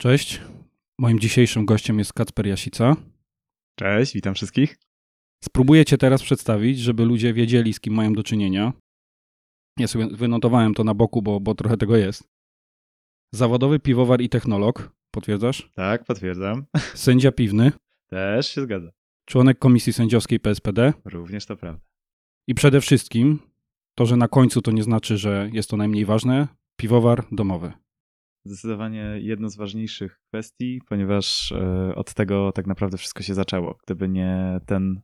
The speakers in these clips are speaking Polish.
Cześć. Moim dzisiejszym gościem jest Kacper Jasica. Cześć, witam wszystkich. Spróbuję cię teraz przedstawić, żeby ludzie wiedzieli, z kim mają do czynienia. Ja sobie wynotowałem to na boku, bo, bo trochę tego jest. Zawodowy piwowar i technolog, potwierdzasz? Tak, potwierdzam. Sędzia piwny, Też się zgadza. członek komisji sędziowskiej PSPD Również to prawda. i przede wszystkim to, że na końcu to nie znaczy, że jest to najmniej ważne, piwowar domowy. Zdecydowanie jedno z ważniejszych kwestii, ponieważ e, od tego tak naprawdę wszystko się zaczęło. Gdyby nie ten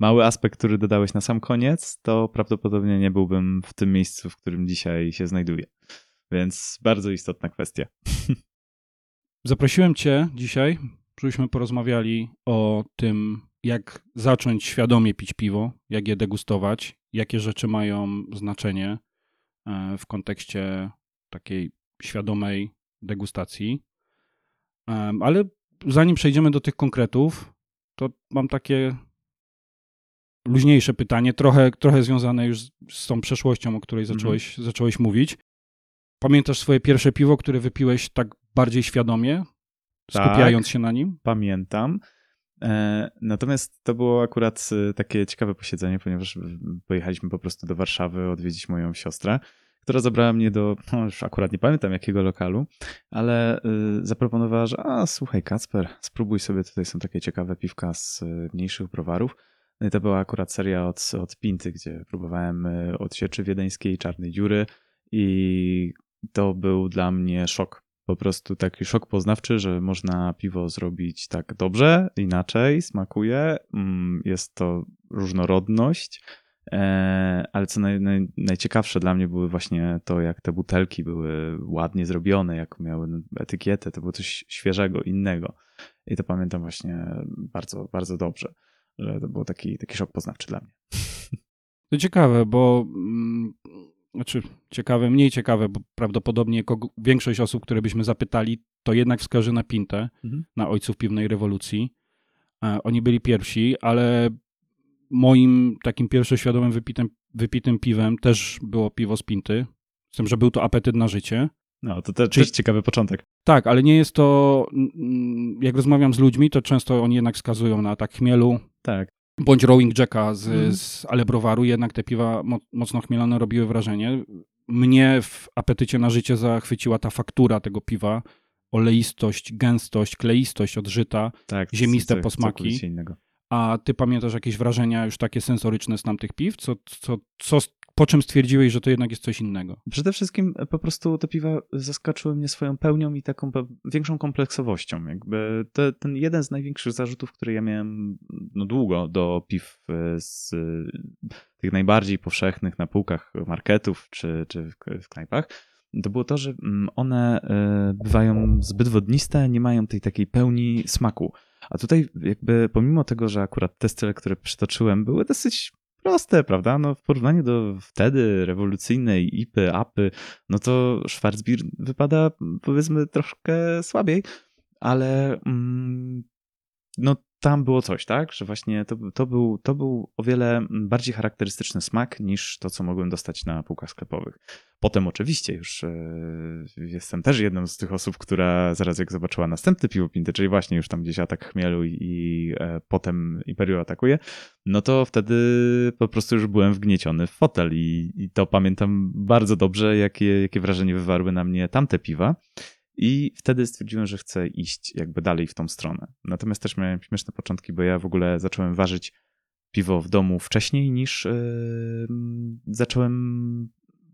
mały aspekt, który dodałeś na sam koniec, to prawdopodobnie nie byłbym w tym miejscu, w którym dzisiaj się znajduję. Więc bardzo istotna kwestia. Zaprosiłem Cię dzisiaj, żebyśmy porozmawiali o tym, jak zacząć świadomie pić piwo, jak je degustować, jakie rzeczy mają znaczenie e, w kontekście takiej świadomej degustacji. Ale zanim przejdziemy do tych konkretów, to mam takie luźniejsze pytanie, trochę, trochę związane już z- tą przeszłością, o której zacząłeś, zacząłeś mówić. Pamiętasz swoje pierwsze piwo, które wypiłeś tak bardziej świadomie, Tak. skupiając się na nim? Pamiętam. E, Natomiast to było akurat e, takie ciekawe posiedzenie, ponieważ pojechaliśmy po prostu do Warszawy odwiedzić moją siostrę, która zabrała mnie do, no już akurat nie pamiętam jakiego lokalu, ale e, zaproponowała, że a słuchaj Kacper, spróbuj sobie, tutaj są takie ciekawe piwka z e, mniejszych browarów. No i to była akurat seria od, od Pinty, gdzie próbowałem e, od sieczy wiedeńskiej, czarnej dziury i to był dla mnie szok. Po prostu taki szok poznawczy, że można piwo zrobić tak dobrze, inaczej, smakuje. mm, Jest to różnorodność. E, Ale co naj, naj, najciekawsze dla mnie były właśnie to, jak te butelki były ładnie zrobione, jak miały etykietę, to było coś świeżego, innego. I to pamiętam właśnie bardzo, bardzo dobrze, że to był taki, taki szok poznawczy dla mnie. To ciekawe, bo mm, znaczy ciekawe, mniej ciekawe, bo prawdopodobnie kogo, większość osób, które byśmy zapytali, to jednak wskaże na Pintę, Mhm. na ojców piwnej rewolucji. E, Oni byli pierwsi, ale moim takim pierwszoświadomym wypitym, wypitym piwem też było piwo z Pinty, z tym, że był to apetyt na życie. No, to te, Czyli- też ciekawy początek. Tak, ale nie jest to, mm, jak rozmawiam z ludźmi, to często oni jednak wskazują na tak chmielu, Tak. bądź Rowing Jacka z, Mhm. z Alebrowaru, jednak te piwa mo, mocno chmielone robiły wrażenie. Mnie w apetycie na życie zachwyciła ta faktura tego piwa, oleistość, gęstość, kleistość odżyta, tak Ziemiste posmaki. innego. A ty pamiętasz jakieś wrażenia już takie sensoryczne z tamtych piw? Co, co, co, po czym stwierdziłeś, że to jednak jest coś innego? Przede wszystkim e, po prostu te piwa zaskoczyły mnie swoją pełnią i taką większą kompleksowością. Jakby te, ten jeden z największych zarzutów, który ja miałem no, długo do piw e, z e, tych najbardziej powszechnych na półkach marketów czy, czy w, knajpach, to było to, że mm, one bywają zbyt wodniste, nie mają tej takiej pełni smaku. A tutaj jakby pomimo tego, że akurat te style, które przytoczyłem, były dosyć proste, prawda? No w porównaniu do wtedy rewolucyjnej IPy, APy, no to Schwarzbier wypada powiedzmy troszkę słabiej, ale mm, no tam było coś, tak? Że właśnie to, to, był, to był o wiele bardziej charakterystyczny smak niż to, co mogłem dostać na półkach sklepowych. Potem oczywiście już e, jestem też jedną z tych osób, która zaraz jak zobaczyła następny piwo pinty, czyli właśnie już tam gdzieś atak chmielu i, i e, potem Imperium atakuje, no to wtedy po prostu już byłem wgnieciony w fotel i, i to pamiętam bardzo dobrze, jakie, jakie wrażenie wywarły na mnie tamte piwa. I wtedy stwierdziłem, że chcę iść jakby dalej w tą stronę. Natomiast też miałem śmieszne początki, bo ja w ogóle zacząłem ważyć piwo w domu wcześniej niż yy, zacząłem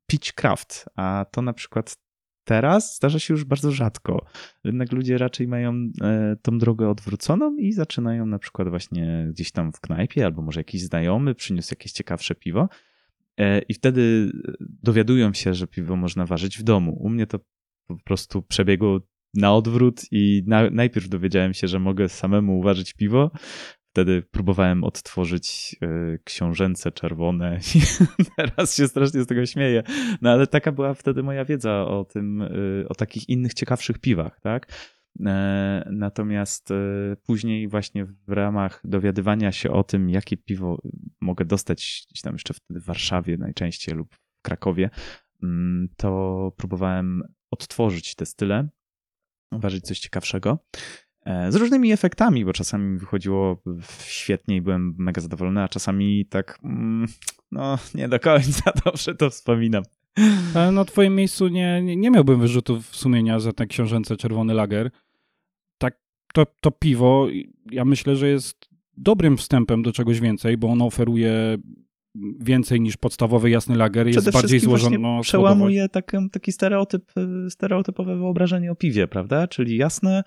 pić kraft. A to na przykład teraz zdarza się już bardzo rzadko. Jednak ludzie raczej mają e, tą drogę odwróconą i zaczynają na przykład właśnie gdzieś tam w knajpie, albo może jakiś znajomy przyniósł jakieś ciekawsze piwo. E, I wtedy dowiadują się, że piwo można ważyć w domu. U mnie to po prostu przebiegło na odwrót i na, najpierw dowiedziałem się, że mogę samemu uważać piwo. Wtedy próbowałem odtworzyć y, książęce czerwone teraz się strasznie z tego śmieję. No ale taka była wtedy moja wiedza o tym, y, o takich innych ciekawszych piwach, tak? E, Natomiast później właśnie w ramach dowiadywania się o tym, jakie piwo mogę dostać gdzieś tam jeszcze wtedy w Warszawie najczęściej lub w Krakowie, mm, to próbowałem odtworzyć te style ważyć coś ciekawszego. E, z różnymi efektami, bo czasami wychodziło świetnie i byłem mega zadowolony, a czasami tak, mm, no nie do końca dobrze to wspominam. Ale na twoim miejscu nie, nie, nie miałbym wyrzutów sumienia za ten książęce czerwony lager. Tak, to, to piwo, ja myślę, że jest dobrym wstępem do czegoś więcej, bo ono oferuje więcej niż podstawowy jasny lager, jest bardziej złożony. Przełamuje taki, taki stereotyp, stereotypowe wyobrażenie o piwie, prawda? Czyli jasne,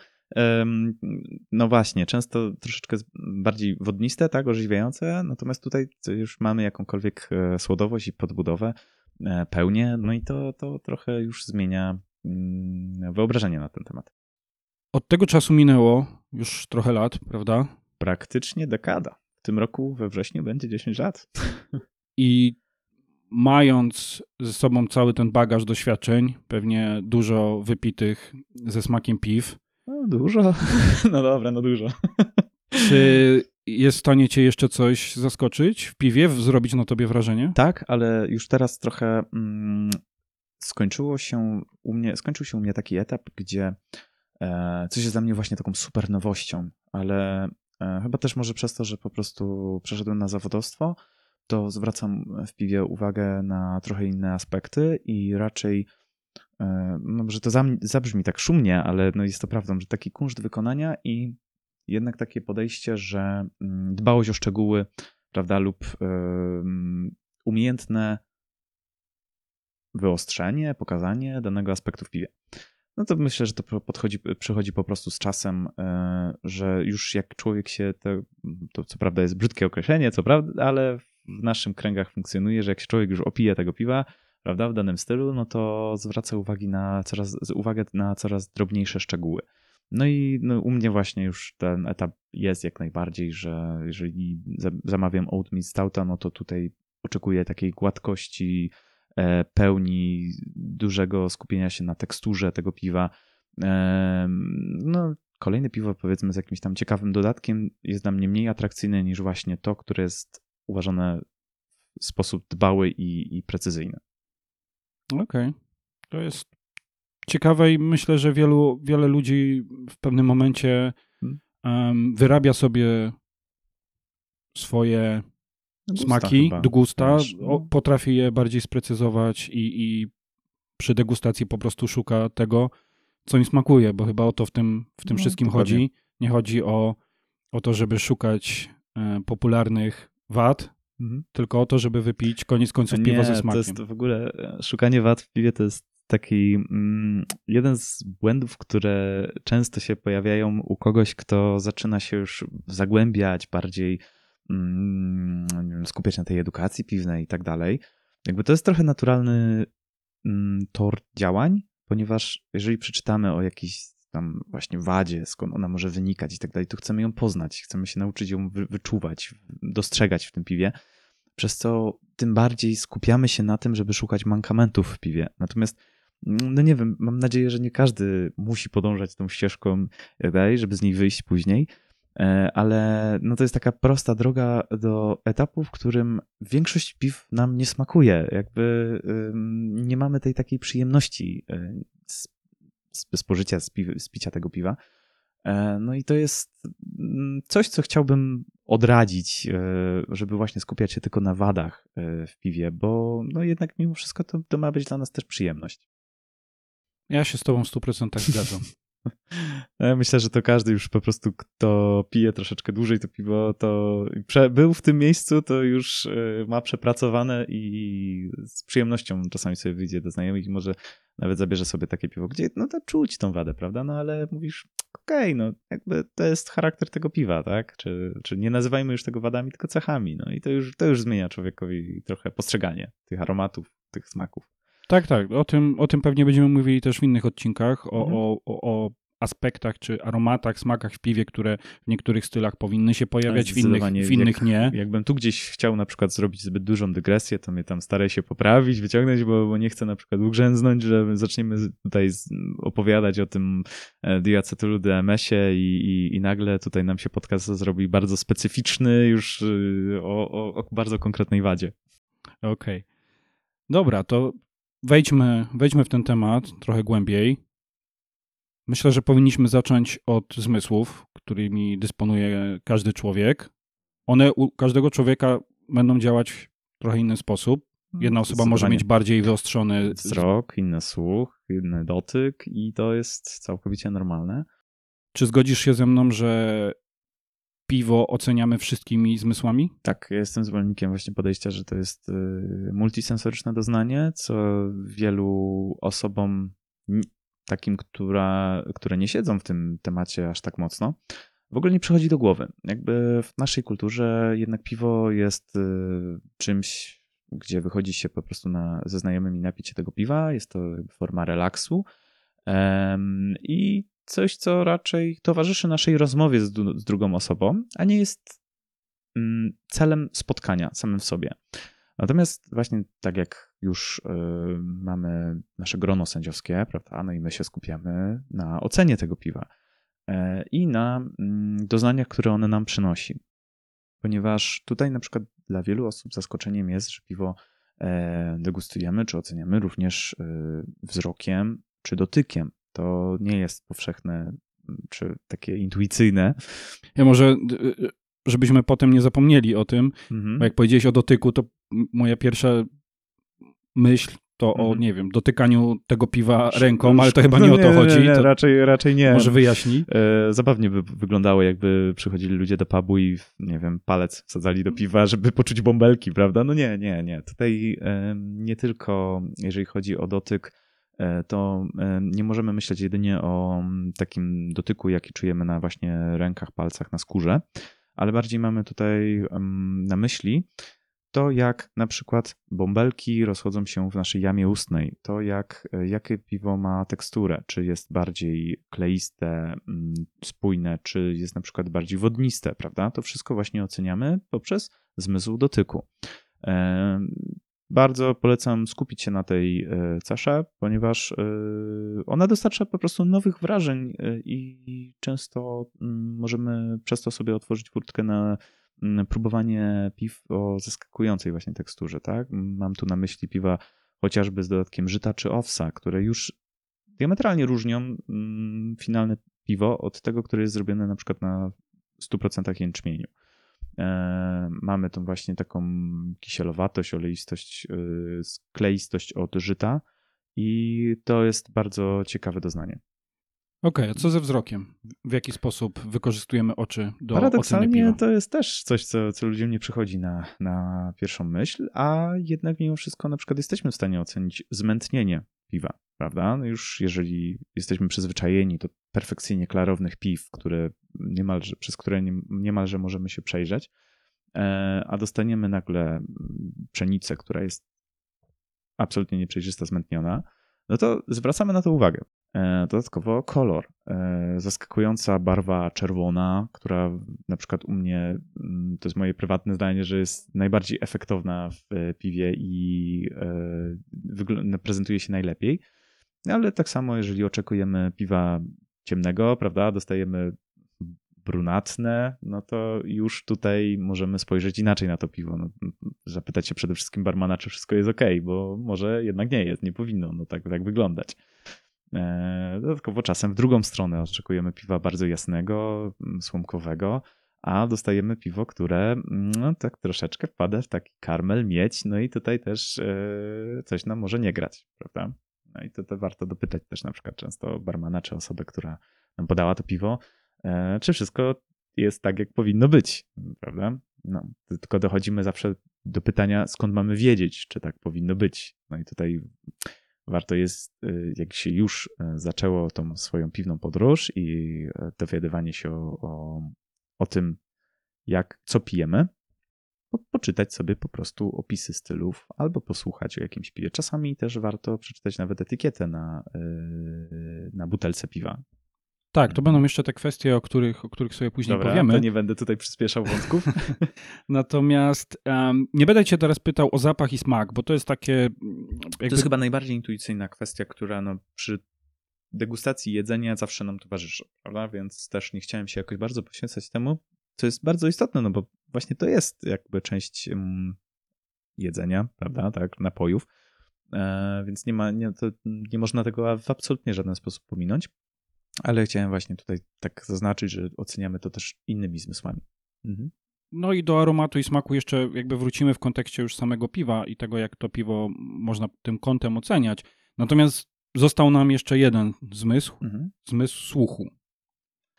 no właśnie, często troszeczkę bardziej wodniste, tak, orzeźwiające, natomiast tutaj już mamy jakąkolwiek e, słodowość i podbudowę, e, pełnię, no i to, to trochę już zmienia mm, wyobrażenie na ten temat. Od tego czasu minęło już trochę lat, prawda? Praktycznie dekada. W tym roku we wrześniu będzie 10 lat. I mając ze sobą cały ten bagaż doświadczeń, pewnie dużo wypitych ze smakiem piw, no, dużo. No dobra, no dużo. Czy jest w stanie cię jeszcze coś zaskoczyć w piwie, zrobić na tobie wrażenie? Tak, ale już teraz trochę mm, skończyło się u mnie, skończył się u mnie taki etap, gdzie e, coś jest dla mnie właśnie taką super nowością, ale chyba też może przez to, że po prostu przeszedłem na zawodowstwo, to zwracam w piwie uwagę na trochę inne aspekty i raczej E, no, że to zabrzmi tak szumnie, ale no jest to prawdą, że taki kunszt wykonania i jednak takie podejście, że mm, dbałość o szczegóły, prawda, lub umiejętne wyostrzenie, pokazanie danego aspektu w piwie. No to myślę, że to podchodzi, przychodzi po prostu z czasem, e, że już jak człowiek się, to, to co prawda jest brzydkie określenie, co prawda, ale w naszym kręgach funkcjonuje, że jak się człowiek już opije tego piwa, prawda, w danym stylu, no to zwraca uwagi na coraz, uwagę na coraz drobniejsze szczegóły. No i no, u mnie właśnie już ten etap jest jak najbardziej, że jeżeli zamawiam oatmeal stouta, no to tutaj oczekuję takiej gładkości, pełni, dużego skupienia się na teksturze tego piwa. No, kolejne piwo, powiedzmy, z jakimś tam ciekawym dodatkiem, jest dla mnie mniej atrakcyjne niż właśnie to, które jest uważane w sposób dbały i, i precyzyjny. Okej. Okay. To jest ciekawe i myślę, że wielu, wiele ludzi w pewnym momencie um, wyrabia sobie swoje gusta smaki chyba. do gusta, o, no. potrafi je bardziej sprecyzować i, i przy degustacji po prostu szuka tego, co im smakuje, bo chyba o to w tym, w tym no, wszystkim dokładnie. chodzi. Nie chodzi o, o to, żeby szukać e, popularnych wad, Mhm. Tylko o to, żeby wypić koniec końców Nie, piwo ze smakiem. to jest w ogóle, e, szukanie wad w piwie to jest taki mm, jeden z błędów, które często się pojawiają u kogoś, kto zaczyna się już zagłębiać bardziej, skupiać na tej edukacji piwnej i tak dalej. Jakby to jest trochę naturalny mm, tor działań, ponieważ jeżeli przeczytamy o jakiejś tam właśnie wadzie, skąd ona może wynikać i tak dalej, to chcemy ją poznać, chcemy się nauczyć ją wyczuwać, dostrzegać w tym piwie, przez co tym bardziej skupiamy się na tym, żeby szukać mankamentów w piwie. Natomiast mm, no nie wiem, mam nadzieję, że nie każdy musi podążać tą ścieżką tak dalej, żeby z niej wyjść później, e, ale no to jest taka prosta droga do etapu, w którym większość piw nam nie smakuje. Jakby nie mamy tej takiej przyjemności e, z, z spożycia, z, piw, z picia tego piwa. E, no i to jest mm, coś, co chciałbym odradzić, e, żeby właśnie skupiać się tylko na wadach e, w piwie, bo no jednak mimo wszystko to, to ma być dla nas też przyjemność. Ja się z tobą w 100% zgadzam. Ja myślę, że to każdy już po prostu, kto pije troszeczkę dłużej to piwo, to był w tym miejscu, to już ma przepracowane i z przyjemnością czasami sobie wyjdzie do znajomych i może nawet zabierze sobie takie piwo, gdzie no to czuć tą wadę, prawda? No ale mówisz, okej, okay, no jakby to jest charakter tego piwa, tak? Czy, czy nie nazywajmy już tego wadami, tylko cechami, no i to już, to już zmienia człowiekowi trochę postrzeganie tych aromatów, tych smaków. Tak, tak. O tym, o tym pewnie będziemy mówili też w innych odcinkach, o, mhm. o, o, o aspektach czy aromatach, smakach w piwie, które w niektórych stylach powinny się pojawiać, w innych, w innych jak, nie. Jakbym tu gdzieś chciał na przykład zrobić zbyt dużą dygresję, to mnie tam staraj się poprawić, wyciągnąć, bo, bo nie chcę na przykład ugrzęznąć, że zaczniemy tutaj opowiadać o tym e, diacetylu DMS-ie i, i, i, nagle tutaj nam się podcast zrobi bardzo specyficzny już y, o, o, o bardzo konkretnej wadzie. Okej. Okay. Dobra, to wejdźmy, wejdźmy w ten temat trochę głębiej. Myślę, że powinniśmy zacząć od zmysłów, którymi dysponuje każdy człowiek. One u każdego człowieka będą działać w trochę inny sposób. Jedna osoba może mieć bardziej wyostrzony wzrok, inny słuch, inny dotyk i to jest całkowicie normalne. Czy zgodzisz się ze mną, że piwo oceniamy wszystkimi zmysłami? Tak, ja jestem zwolennikiem właśnie podejścia, że to jest y, multisensoryczne doznanie, co wielu osobom takim, która, które nie siedzą w tym temacie aż tak mocno, w ogóle nie przychodzi do głowy. Jakby w naszej kulturze jednak piwo jest y, czymś, gdzie wychodzi się po prostu na, ze znajomymi napić się tego piwa, jest to forma relaksu i coś, co raczej towarzyszy naszej rozmowie z, z drugą osobą, a nie jest mm, celem spotkania samym w sobie. Natomiast właśnie tak jak już y, mamy nasze grono sędziowskie, prawda, no i my się skupiamy na ocenie tego piwa y, i na y, doznaniach, które one nam przynosi. Ponieważ tutaj na przykład dla wielu osób zaskoczeniem jest, że piwo e, degustujemy czy oceniamy również e, wzrokiem czy dotykiem. To nie jest powszechne czy takie intuicyjne. Ja może, żebyśmy potem nie zapomnieli o tym, mhm. bo jak powiedziałeś o dotyku, to moja pierwsza myśl to o, mhm. nie wiem, dotykaniu tego piwa ręką, ale to chyba nie, no nie o to chodzi. Nie, nie, to raczej, raczej nie. Może wyjaśni. E, zabawnie by wyglądało, jakby przychodzili ludzie do pubu i, nie wiem, palec wsadzali do piwa, żeby poczuć bąbelki, prawda? No nie, nie, nie. Tutaj nie tylko, jeżeli chodzi o dotyk, to e, nie możemy myśleć jedynie o takim dotyku, jaki czujemy na właśnie rękach, palcach, na skórze, ale bardziej mamy tutaj na myśli to, jak na przykład bąbelki rozchodzą się w naszej jamie ustnej, to jak, e, jakie piwo ma teksturę, czy jest bardziej kleiste, mm, spójne, czy jest na przykład bardziej wodniste, prawda? To wszystko właśnie oceniamy poprzez zmysł dotyku. Bardzo polecam skupić się na tej e, cesze, ponieważ e, ona dostarcza po prostu nowych wrażeń i często mm, możemy przez to sobie otworzyć furtkę na Mm, próbowanie piw o zaskakującej właśnie teksturze, tak? Mam tu na myśli piwa chociażby z dodatkiem żyta czy owsa, które już diametralnie różnią mm, finalne piwo od tego, które jest zrobione na przykład na 100% jęczmieniu. E, mamy tą właśnie taką kisielowatość, oleistość, yy, skleistość od żyta i to jest bardzo ciekawe doznanie. Okej, okay, a co ze wzrokiem? W jaki sposób wykorzystujemy oczy do Paradoksalnie to jest też coś, co, co ludziom nie przychodzi na, na pierwszą myśl, a jednak mimo wszystko na przykład jesteśmy w stanie ocenić zmętnienie piwa, prawda? No już jeżeli jesteśmy przyzwyczajeni do perfekcyjnie klarownych piw, które niemalże, przez które niemalże możemy się przejrzeć, e, a dostaniemy nagle pszenicę, która jest absolutnie nieprzejrzysta, zmętniona, no to zwracamy na to uwagę. E, dodatkowo kolor. E, zaskakująca barwa czerwona, która na przykład u mnie, mm, to jest moje prywatne zdanie, że jest najbardziej efektowna w piwie i prezentuje się najlepiej. Ale tak samo, jeżeli oczekujemy piwa ciemnego, prawda, dostajemy brunatne, no to już tutaj możemy spojrzeć inaczej na to piwo. No, zapytać się przede wszystkim barmana, czy wszystko jest ok, bo może jednak nie jest, nie powinno no, tak, tak wyglądać. E, dodatkowo czasem w drugą stronę oczekujemy piwa bardzo jasnego, słomkowego, a dostajemy piwo, które no, tak troszeczkę wpada w taki karmel, mieć, no i tutaj też e, coś nam może nie grać, prawda? No i to, to warto dopytać też na przykład często barmana czy osobę, która nam podała to piwo, e, czy wszystko jest tak, jak powinno być, prawda? No, tylko dochodzimy zawsze do pytania, skąd mamy wiedzieć, czy tak powinno być. No i tutaj warto jest, y, jak się już y, zaczęło tą swoją piwną podróż i dowiadywanie się o, o, o tym, jak, co pijemy, poczytać sobie po prostu opisy stylów albo posłuchać o jakimś piwie. Czasami też warto przeczytać nawet etykietę na, na butelce piwa. Tak, to będą jeszcze te kwestie, o których, o których sobie później Dobra, powiemy. to nie będę tutaj przyspieszał wątków. Natomiast um, nie będę cię teraz pytał o zapach i smak, bo to jest takie... Jakby... To jest chyba najbardziej intuicyjna kwestia, która no, przy degustacji jedzenia zawsze nam towarzyszy, prawda? Więc też nie chciałem się jakoś bardzo poświęcać temu, co jest bardzo istotne, no bo właśnie to jest jakby część um, jedzenia, prawda, tak, napojów, e, więc nie ma, nie, nie można tego w absolutnie żaden sposób pominąć. Ale chciałem właśnie tutaj tak zaznaczyć, że oceniamy to też innymi zmysłami. Mhm. No i do aromatu i smaku jeszcze jakby wrócimy w kontekście już samego piwa i tego, jak to piwo można tym kątem oceniać. Natomiast został nam jeszcze jeden zmysł, mhm. zmysł słuchu.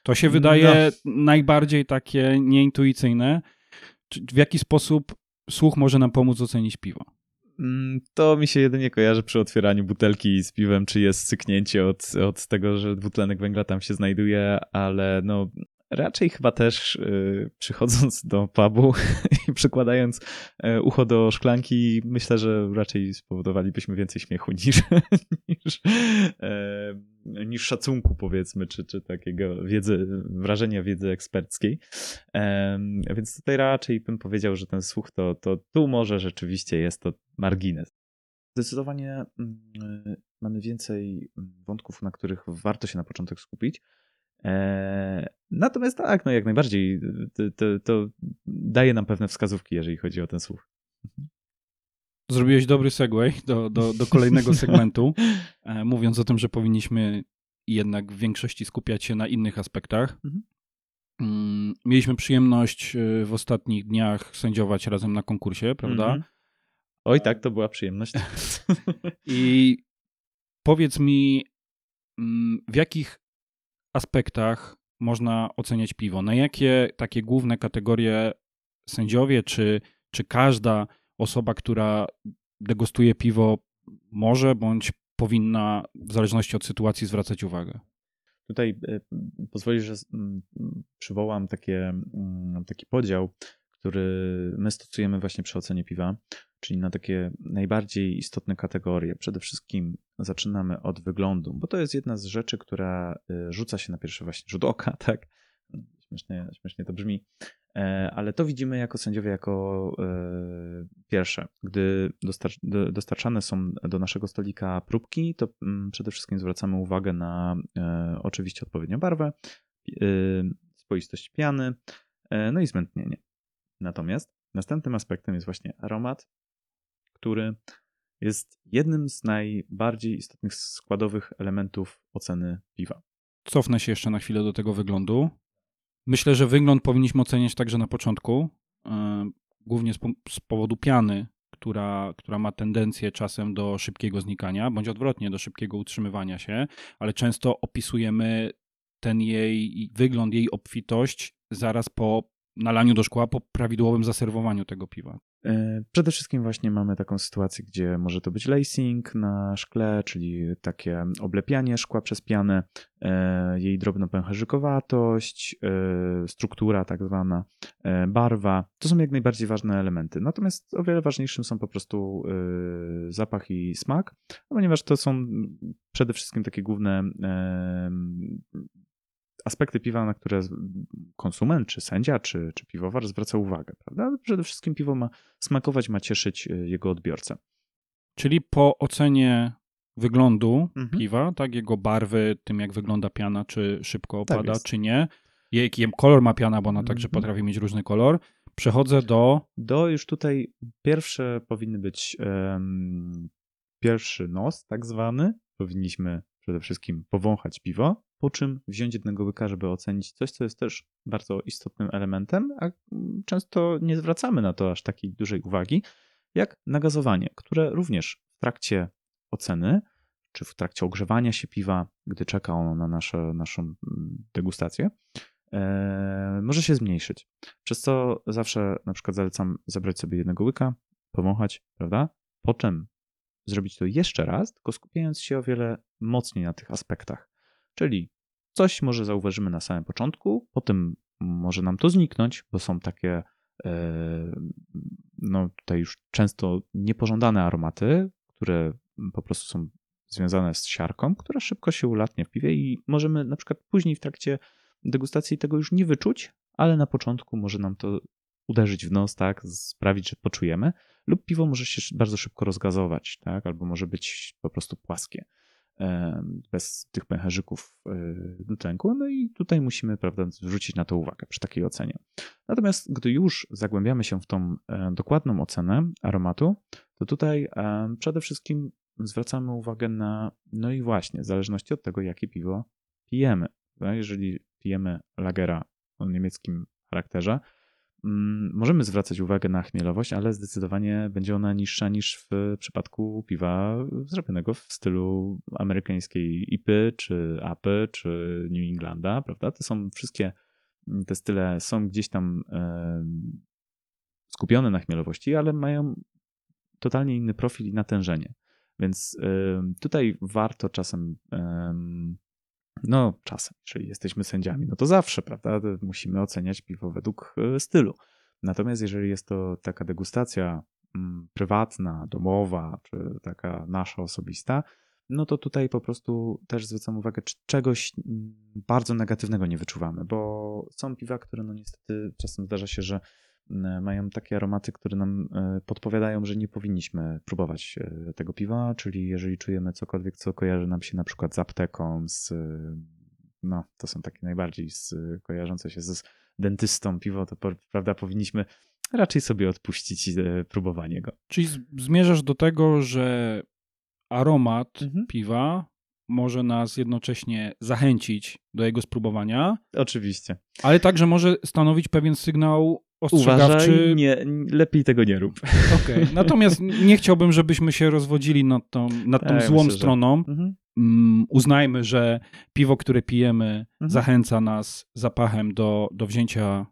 To się wydaje no. najbardziej takie nieintuicyjne. W jaki sposób słuch może nam pomóc ocenić piwo? Mm, to mi się jedynie kojarzy przy otwieraniu butelki z piwem, czy jest syknięcie od, od tego, że dwutlenek węgla tam się znajduje, ale no raczej chyba też y, przychodząc do pubu i przykładając y, ucho do szklanki, myślę, że raczej spowodowalibyśmy więcej śmiechu niż, niż, y, niż szacunku, powiedzmy, czy, czy takiego wiedzy, wrażenia wiedzy eksperckiej. Więc tutaj raczej bym powiedział, że ten słuch to, to tu może rzeczywiście jest to margines. Zdecydowanie mm, mamy więcej wątków, na których warto się na początek skupić. E, natomiast tak, no jak najbardziej to, to, to, daje nam pewne wskazówki, jeżeli chodzi o ten słuch. Zrobiłeś dobry segue do, do, do kolejnego segmentu, e, mówiąc o tym, że powinniśmy jednak w większości skupiać się na innych aspektach. Mhm. Mm, mieliśmy przyjemność e, w ostatnich dniach sędziować razem na konkursie, prawda? Mhm. Oj, tak, to była przyjemność. I powiedz mi, mm, w jakich aspektach można oceniać piwo? Na jakie takie główne kategorie sędziowie, czy, czy każda osoba, która degustuje piwo, może bądź powinna, w zależności od sytuacji, zwracać uwagę? Tutaj e, pozwolisz, że przywołam takie, taki podział, który my stosujemy właśnie przy ocenie piwa czyli na takie najbardziej istotne kategorie. Przede wszystkim zaczynamy od wyglądu, bo to jest jedna z rzeczy, która y, rzuca się na pierwszy właśnie rzut oka, tak? Śmiesznie, śmiesznie to brzmi, e, ale to widzimy jako sędziowie jako e, pierwsze. Gdy dostarczane są do naszego stolika próbki, to mm, przede wszystkim zwracamy uwagę na e, oczywiście odpowiednią barwę, spoistość piany, no i zmętnienie. Natomiast następnym aspektem jest właśnie aromat, który jest jednym z najbardziej istotnych składowych elementów oceny piwa. Cofnę się jeszcze na chwilę do tego wyglądu. Myślę, że wygląd powinniśmy oceniać także na początku, e, głównie z, powodu piany, która, która ma tendencję czasem do szybkiego znikania, bądź odwrotnie, do szybkiego utrzymywania się, ale często opisujemy ten jej wygląd, jej obfitość zaraz po nalaniu do szkła, po prawidłowym zaserwowaniu tego piwa. E, przede wszystkim właśnie mamy taką sytuację, gdzie może to być lacing na szkle, czyli takie oblepianie szkła przez pianę, e, jej drobnopęcherzykowatość, e, struktura tak zwana, barwa. To są jak najbardziej ważne elementy. Natomiast o wiele ważniejszym są po prostu zapach i smak, ponieważ to są przede wszystkim takie główne aspekty piwa, na które konsument, czy sędzia, czy, czy piwowar zwraca uwagę. Prawda? Przede wszystkim piwo ma smakować, ma cieszyć y, jego odbiorcę. Czyli po ocenie wyglądu mhm. piwa, tak, jego barwy, tym jak wygląda piana, czy szybko tak opada, tak czy nie, jaki kolor ma piana, bo ona także mhm. potrafi mieć różny kolor, przechodzę do... Do już tutaj pierwsze powinny być um, pierwszy nos, tak zwany. Powinniśmy przede wszystkim powąchać piwo, po czym wziąć jednego łyka, żeby ocenić coś, co jest też bardzo istotnym elementem, a często nie zwracamy na to aż takiej dużej uwagi, jak nagazowanie, które również w trakcie oceny, czy w trakcie ogrzewania się piwa, gdy czeka ono na nasze, naszą mm, degustację, e, może się zmniejszyć. Przez co zawsze na przykład zalecam zabrać sobie jednego łyka, powąchać, prawda? Po czym zrobić to jeszcze raz, tylko skupiając się o wiele mocniej na tych aspektach. Czyli coś może zauważymy na samym początku, potem może nam to zniknąć, bo są takie e, no tutaj już często niepożądane aromaty, które po prostu są związane z siarką, która szybko się ulatnia w piwie i możemy na przykład później w trakcie degustacji tego już nie wyczuć, ale na początku może nam to uderzyć w nos, tak, sprawić, że poczujemy, lub piwo może się bardzo szybko rozgazować, tak, albo może być po prostu płaskie bez tych pęcherzyków dwutlenku. E, no i tutaj musimy prawda, zwrócić na to uwagę przy takiej ocenie. Natomiast gdy już zagłębiamy się w tą e, dokładną ocenę aromatu, to tutaj przede wszystkim zwracamy uwagę na, no i właśnie, w zależności od tego, jakie piwo pijemy. Jeżeli pijemy lagera o niemieckim charakterze, możemy zwracać uwagę na chmielowość, ale zdecydowanie będzie ona niższa niż w przypadku piwa zrobionego w stylu amerykańskiej IPy, czy APy, czy New Englanda, prawda? To są wszystkie te style są gdzieś tam skupione na chmielowości, ale mają totalnie inny profil i natężenie. Więc tutaj warto czasem, no czasem, jeżeli jesteśmy sędziami, no to zawsze, prawda, musimy oceniać piwo według e, stylu. Natomiast jeżeli jest to taka degustacja mm, prywatna, domowa, czy taka nasza osobista, no to tutaj po prostu też zwracam uwagę, czy czegoś mm, bardzo negatywnego nie wyczuwamy, bo są piwa, które no niestety czasem zdarza się, że mają takie aromaty, które nam e, podpowiadają, że nie powinniśmy próbować e, tego piwa, czyli jeżeli czujemy cokolwiek, co kojarzy nam się na przykład z apteką, z, no to są takie najbardziej z, kojarzące się z dentystą piwo, to prawda powinniśmy raczej sobie odpuścić e, próbowanie go. Czyli zmierzasz do tego, że aromat mhm. piwa może nas jednocześnie zachęcić do jego spróbowania. Oczywiście. Ale także może stanowić pewien sygnał ostrzegawczy. Uważaj, nie, lepiej tego nie rób. Okay. Natomiast nie chciałbym, żebyśmy się rozwodzili nad tą, nad tą złą myślę, stroną. Że... Mhm. Um, uznajmy, że piwo, które pijemy, mhm. zachęca nas zapachem do, do wzięcia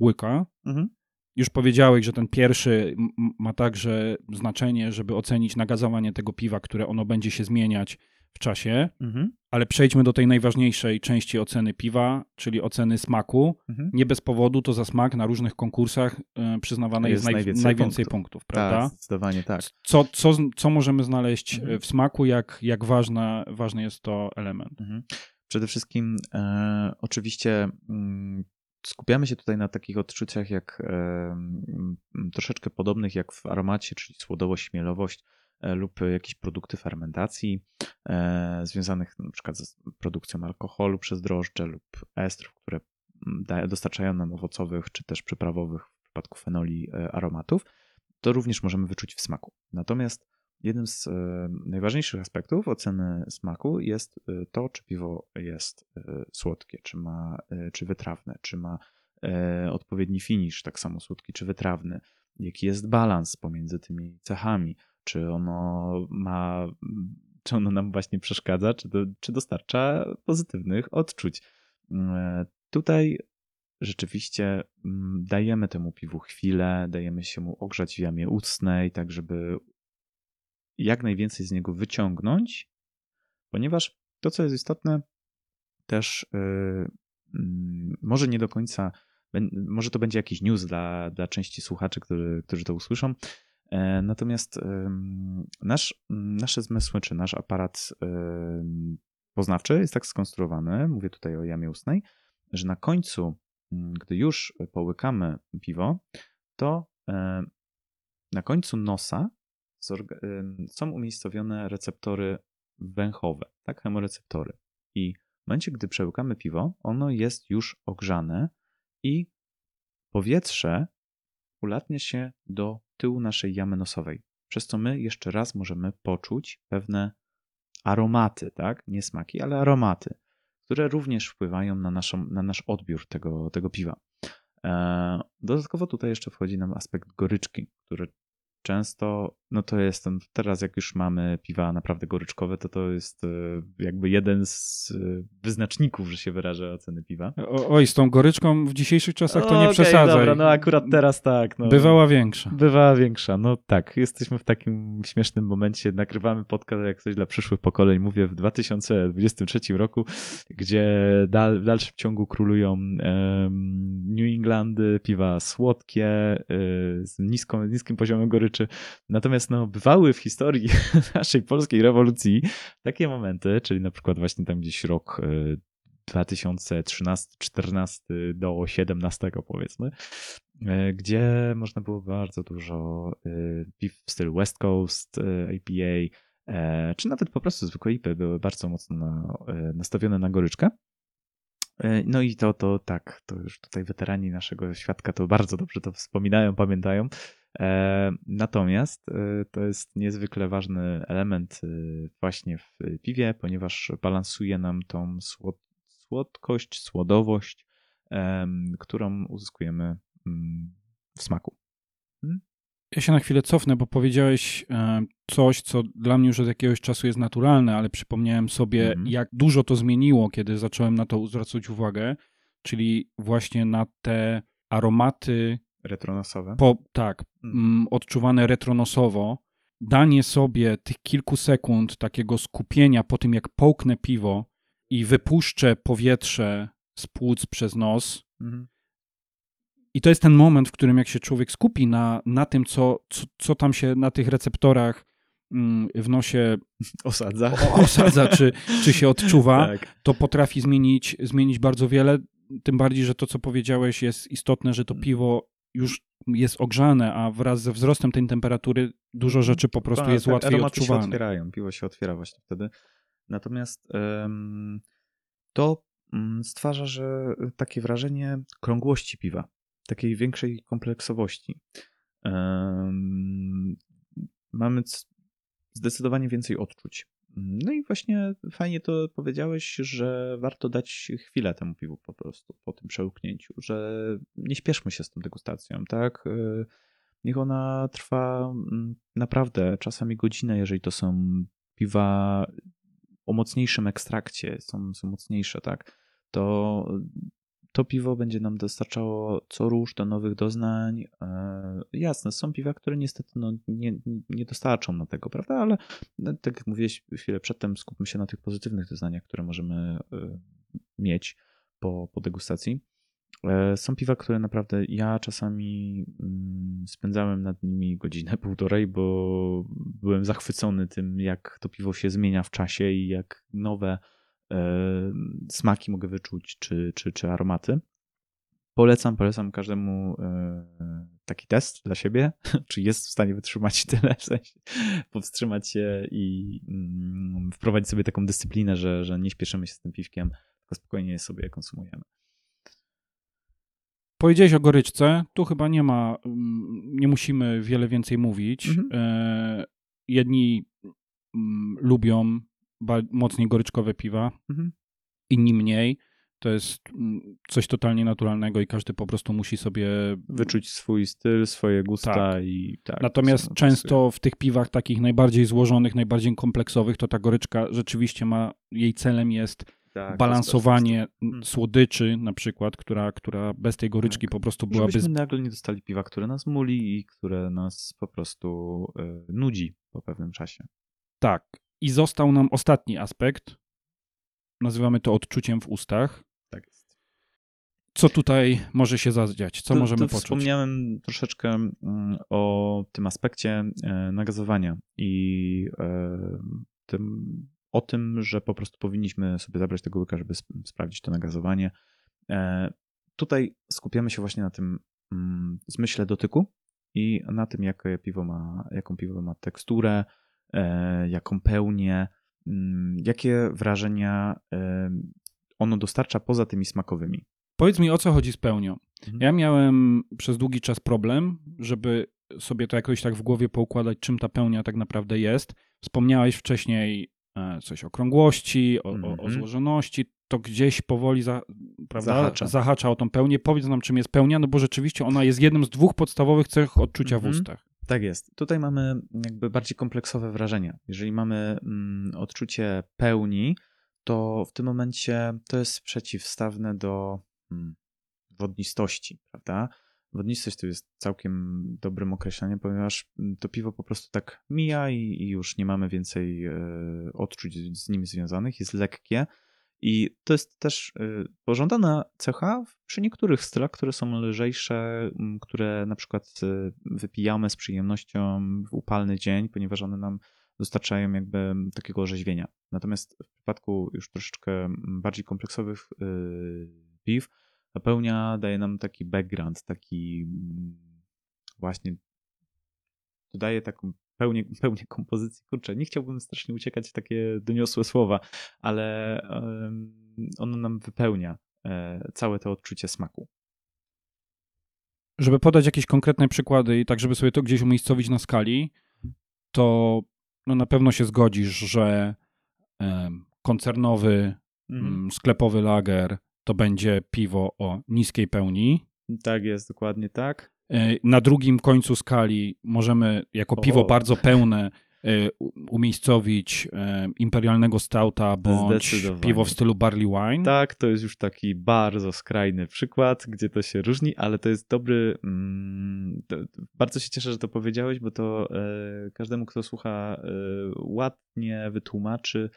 łyka. Mhm. Już powiedziałeś, że ten pierwszy ma także znaczenie, żeby ocenić nagazowanie tego piwa, które ono będzie się zmieniać w czasie, mhm. ale przejdźmy do tej najważniejszej części oceny piwa, czyli oceny smaku. Mhm. Nie bez powodu to za smak na różnych konkursach y, przyznawane jest, jest najwięcej, najwięcej punktów. punktów, prawda? Tak, zdecydowanie tak. Co, co, co możemy znaleźć mhm. w smaku, jak, jak ważna, ważny jest to element? Mhm. Przede wszystkim e, oczywiście mm, skupiamy się tutaj na takich odczuciach jak e, troszeczkę podobnych jak w aromacie, czyli słodowość, śmielowość e, lub jakieś produkty fermentacji e, związanych przykład z produkcją alkoholu przez drożdże lub estrów, które dostarczają nam owocowych czy też przyprawowych w przypadku fenoli aromatów, to również możemy wyczuć w smaku. Natomiast jednym z e, najważniejszych aspektów oceny smaku jest e, to, czy piwo jest e, słodkie, czy, ma, czy wytrawne, czy ma odpowiedni finish, tak samo słodki czy wytrawny, jaki jest balans pomiędzy tymi cechami, czy ono ma, czy ono nam właśnie przeszkadza, czy, do, czy dostarcza pozytywnych odczuć. Tutaj rzeczywiście mm, dajemy temu piwu chwilę, dajemy się mu ogrzać w jamie ustnej, tak żeby jak najwięcej z niego wyciągnąć, ponieważ to, co jest istotne, też yy, może nie do końca, może to będzie jakiś news dla, dla części słuchaczy, którzy, którzy to usłyszą. E, natomiast nasz, nasze zmysły, czy nasz aparat poznawczy jest tak skonstruowany, mówię tutaj o jamie ustnej, że na końcu, gdy już połykamy piwo, to e, na końcu nosa są umiejscowione receptory węchowe, tak, chemoreceptory. I w momencie, gdy przełykamy piwo, ono jest już ogrzane i powietrze ulatnia się do tyłu naszej jamy nosowej, przez co my jeszcze raz możemy poczuć pewne aromaty, tak? Nie smaki, ale aromaty, które również wpływają na, naszą, na nasz odbiór tego, tego piwa. E, dodatkowo tutaj jeszcze wchodzi nam aspekt goryczki, który często, no to jest ten, teraz jak już mamy piwa naprawdę goryczkowe, to to jest e, jakby jeden z e, wyznaczników, że się wyraża oceny piwa. O, oj, z tą goryczką w dzisiejszych czasach to nie okay, przesadzaj. dobra, no akurat teraz tak. No. Bywała większa. Bywała większa, no tak. Jesteśmy w takim śmiesznym momencie, nagrywamy podcast, jak coś dla przyszłych pokoleń, mówię w 2023 roku, gdzie dal, w dalszym ciągu królują um, New Englandy, piwa słodkie, y, z niską, niskim poziomem goryczy, rzeczy. Natomiast no, bywały w historii naszej polskiej rewolucji takie momenty, czyli na przykład właśnie tam gdzieś rok 2013-14 e, do 17 powiedzmy, e, gdzie można było bardzo dużo e, piw w stylu West Coast IPA, czy nawet po prostu zwykłe IPy były bardzo mocno nastawione na goryczkę. No i to, to tak, to już tutaj weterani naszego świadka to bardzo dobrze to wspominają, pamiętają, E, natomiast e, to jest niezwykle ważny element e, właśnie w piwie, ponieważ balansuje nam tą, słodkość, słodowość, którą uzyskujemy mm, w smaku. Ja się na chwilę cofnę, bo powiedziałeś e, coś, co dla mnie już od jakiegoś czasu jest naturalne, ale przypomniałem sobie, mm. jak dużo to zmieniło, kiedy zacząłem na to zwracać uwagę, czyli właśnie na te aromaty. Retronosowe. Po, tak, mm. odczuwane retronosowo. Danie sobie tych kilku sekund takiego skupienia po tym, jak połknę piwo i wypuszczę powietrze z płuc przez nos. Mm i to jest ten moment, w którym jak się człowiek skupi na, na tym, co, co, co tam się na tych receptorach mm, w nosie osadza, osadza czy, czy się odczuwa, tak. to potrafi zmienić, zmienić bardzo wiele. Tym bardziej, że to, co powiedziałeś, jest istotne, że to mm. piwo już jest ogrzane, a wraz ze wzrostem tej temperatury dużo rzeczy po prostu tak, jest łatwiej odczuwalne. się otwierają, piwo się otwiera właśnie wtedy. Natomiast to mm, stwarza, że takie wrażenie krągłości piwa takiej większej kompleksowości. Mamy zdecydowanie więcej odczuć. No i właśnie fajnie to powiedziałeś, że warto dać chwilę temu piwu po prostu po tym przełknięciu, że nie śpieszmy się z tą degustacją, tak? E, niech ona trwa mm, naprawdę czasami godzinę, jeżeli to są piwa o mocniejszym ekstrakcie, są, są mocniejsze, tak? To to piwo będzie nam dostarczało co róż do nowych doznań. E, jasne, są piwa, które niestety no, nie, nie dostarczą na tego, prawda? Ale no, tak jak mówiłeś chwilę przedtem, skupmy się na tych pozytywnych doznaniach, które możemy e, mieć po, po degustacji. E, są piwa, które naprawdę ja czasami mm, spędzałem nad nimi godzinę, półtorej, bo byłem zachwycony tym, jak to piwo się zmienia w czasie i jak nowe smaki mogę wyczuć, czy, czy, czy aromaty. Polecam, polecam każdemu e, taki test dla siebie, czy jest w stanie wytrzymać tyle, w sensie powstrzymać się i mm, wprowadzić sobie taką dyscyplinę, że, że nie śpieszymy się z tym piwkiem, tylko spokojnie sobie je konsumujemy. Powiedziałeś o goryczce. Tu chyba nie ma, mm, nie musimy wiele więcej mówić. Mhm. E, jedni mm, lubią mocniej goryczkowe piwa, mhm. inni mniej. To jest mm, coś totalnie naturalnego i każdy po prostu musi sobie wyczuć swój styl, swoje gusta tak. i tak. Natomiast często w tych piwach takich najbardziej złożonych, najbardziej kompleksowych, to ta goryczka rzeczywiście ma, jej celem jest tak, balansowanie hmm. słodyczy na przykład, która, która bez tej goryczki tak. po prostu byłaby... Żebyśmy nagle nie dostali piwa, które nas muli i które nas po prostu y, nudzi po pewnym czasie. Tak. I został nam ostatni aspekt. Nazywamy to odczuciem w ustach. Tak jest. Co tutaj może się zadziać? Co to, możemy to poczuć? Wspomniałem troszeczkę mm, o tym aspekcie e, nagazowania i e, tym, o tym, że po prostu powinniśmy sobie zabrać tego łyka, żeby sprawdzić to nagazowanie. E, tutaj skupiamy się właśnie na tym mm, zmyśle dotyku i na tym, jakie piwo ma, jaką piwo ma teksturę, jaką pełnię, mm, jakie wrażenia e, ono dostarcza poza tymi smakowymi. Powiedz mi, o co chodzi z pełnią. Mhm. Ja miałem przez długi czas problem, żeby sobie to jakoś tak w głowie poukładać, czym ta pełnia tak naprawdę jest. Wspomniałeś wcześniej e, coś o krągłości, o, mhm. o, o mhm. złożoności. To gdzieś powoli za, prawda, zahacza. zahacza o tą pełnię. Powiedz nam, czym jest pełnia, no bo rzeczywiście ona jest jednym z dwóch podstawowych cech odczucia mhm. w ustach. Tak jest. Tutaj mamy jakby bardziej kompleksowe wrażenia. Jeżeli mamy mm, odczucie pełni, to w tym momencie to jest przeciwstawne do mm, wodnistości, prawda? Wodnistość to jest całkiem dobrym określeniem, ponieważ mm, to piwo po prostu tak mija i, i już nie mamy więcej e, odczuć z nim związanych, jest lekkie i to jest też y, pożądana cecha przy niektórych stylach, które są lżejsze, które na przykład y, wypijamy z przyjemnością w upalny dzień, ponieważ one nam dostarczają jakby takiego orzeźwienia. Natomiast w przypadku już troszeczkę bardziej kompleksowych y, piw, pełnia daje nam taki background, taki właśnie dodaje taką pełnię, pełnię kompozycji. Kurczę, nie chciałbym strasznie uciekać w takie doniosłe słowa, ale ono nam wypełnia e, całe to odczucie smaku. Żeby podać jakieś konkretne przykłady i tak, żeby sobie to gdzieś umiejscowić na skali, to no na pewno się zgodzisz, że koncernowy mhm. sklepowy lager to będzie piwo o niskiej pełni. Tak jest, dokładnie tak. E, na drugim końcu skali możemy jako piwo bardzo pełne e, umiejscowić e, imperialnego stouta bądź piwo w stylu barley wine. Tak, to jest już taki bardzo skrajny przykład, gdzie to się różni, ale to jest dobry. Mm, to, bardzo się cieszę, że to powiedziałeś, bo to każdemu, kto słucha, ładnie wytłumaczy,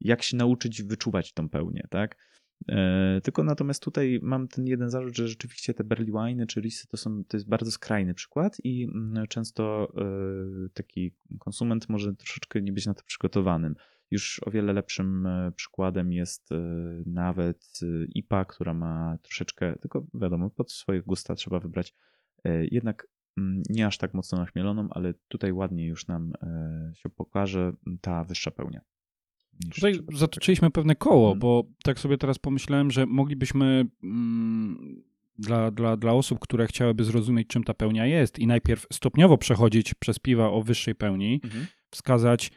jak się nauczyć wyczuwać tą pełnię, tak? E, tylko natomiast tutaj mam ten jeden zarzut, że rzeczywiście te barley wine czy risy to, są, to jest bardzo skrajny przykład i mm, często e, taki konsument może troszeczkę nie być na to przygotowanym. Już o wiele lepszym e, przykładem jest nawet IPA, która ma troszeczkę, tylko wiadomo, pod swoje gusta trzeba wybrać jednak mm, nie aż tak mocno nachmieloną, ale tutaj ładnie już nam się pokaże ta wyższa pełnia. Tutaj zatoczyliśmy pewne koło, hmm. bo tak sobie teraz pomyślałem, że moglibyśmy mm, dla, dla, dla osób, które chciałyby zrozumieć, czym ta pełnia jest i najpierw stopniowo przechodzić przez piwa o wyższej pełni, hmm. wskazać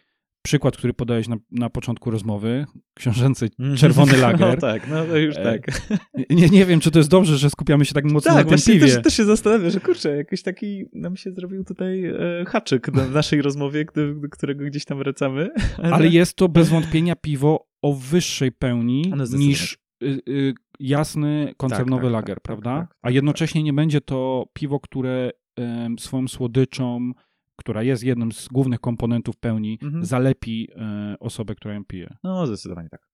przykład, który podałeś na, na początku rozmowy, książęcy mhm. czerwony lager. No tak, no to już e, tak. Nie, nie wiem, czy to jest dobrze, że skupiamy się tak mocno tak, na tym piwie. Też, też się zastanawiam, że kurczę, jakiś taki nam się zrobił tutaj e, haczyk w naszej rozmowie, do, do, którego gdzieś tam wracamy. Ale... Ale jest to bez wątpienia piwo o wyższej pełni niż y, y, jasny koncernowy tak, tak, lager, tak, prawda? Tak, A jednocześnie nie będzie to piwo, które y, swoją słodyczą, która jest jednym z głównych komponentów pełni, mhm. zalepi e, osobę, która ją pije. No, zdecydowanie tak.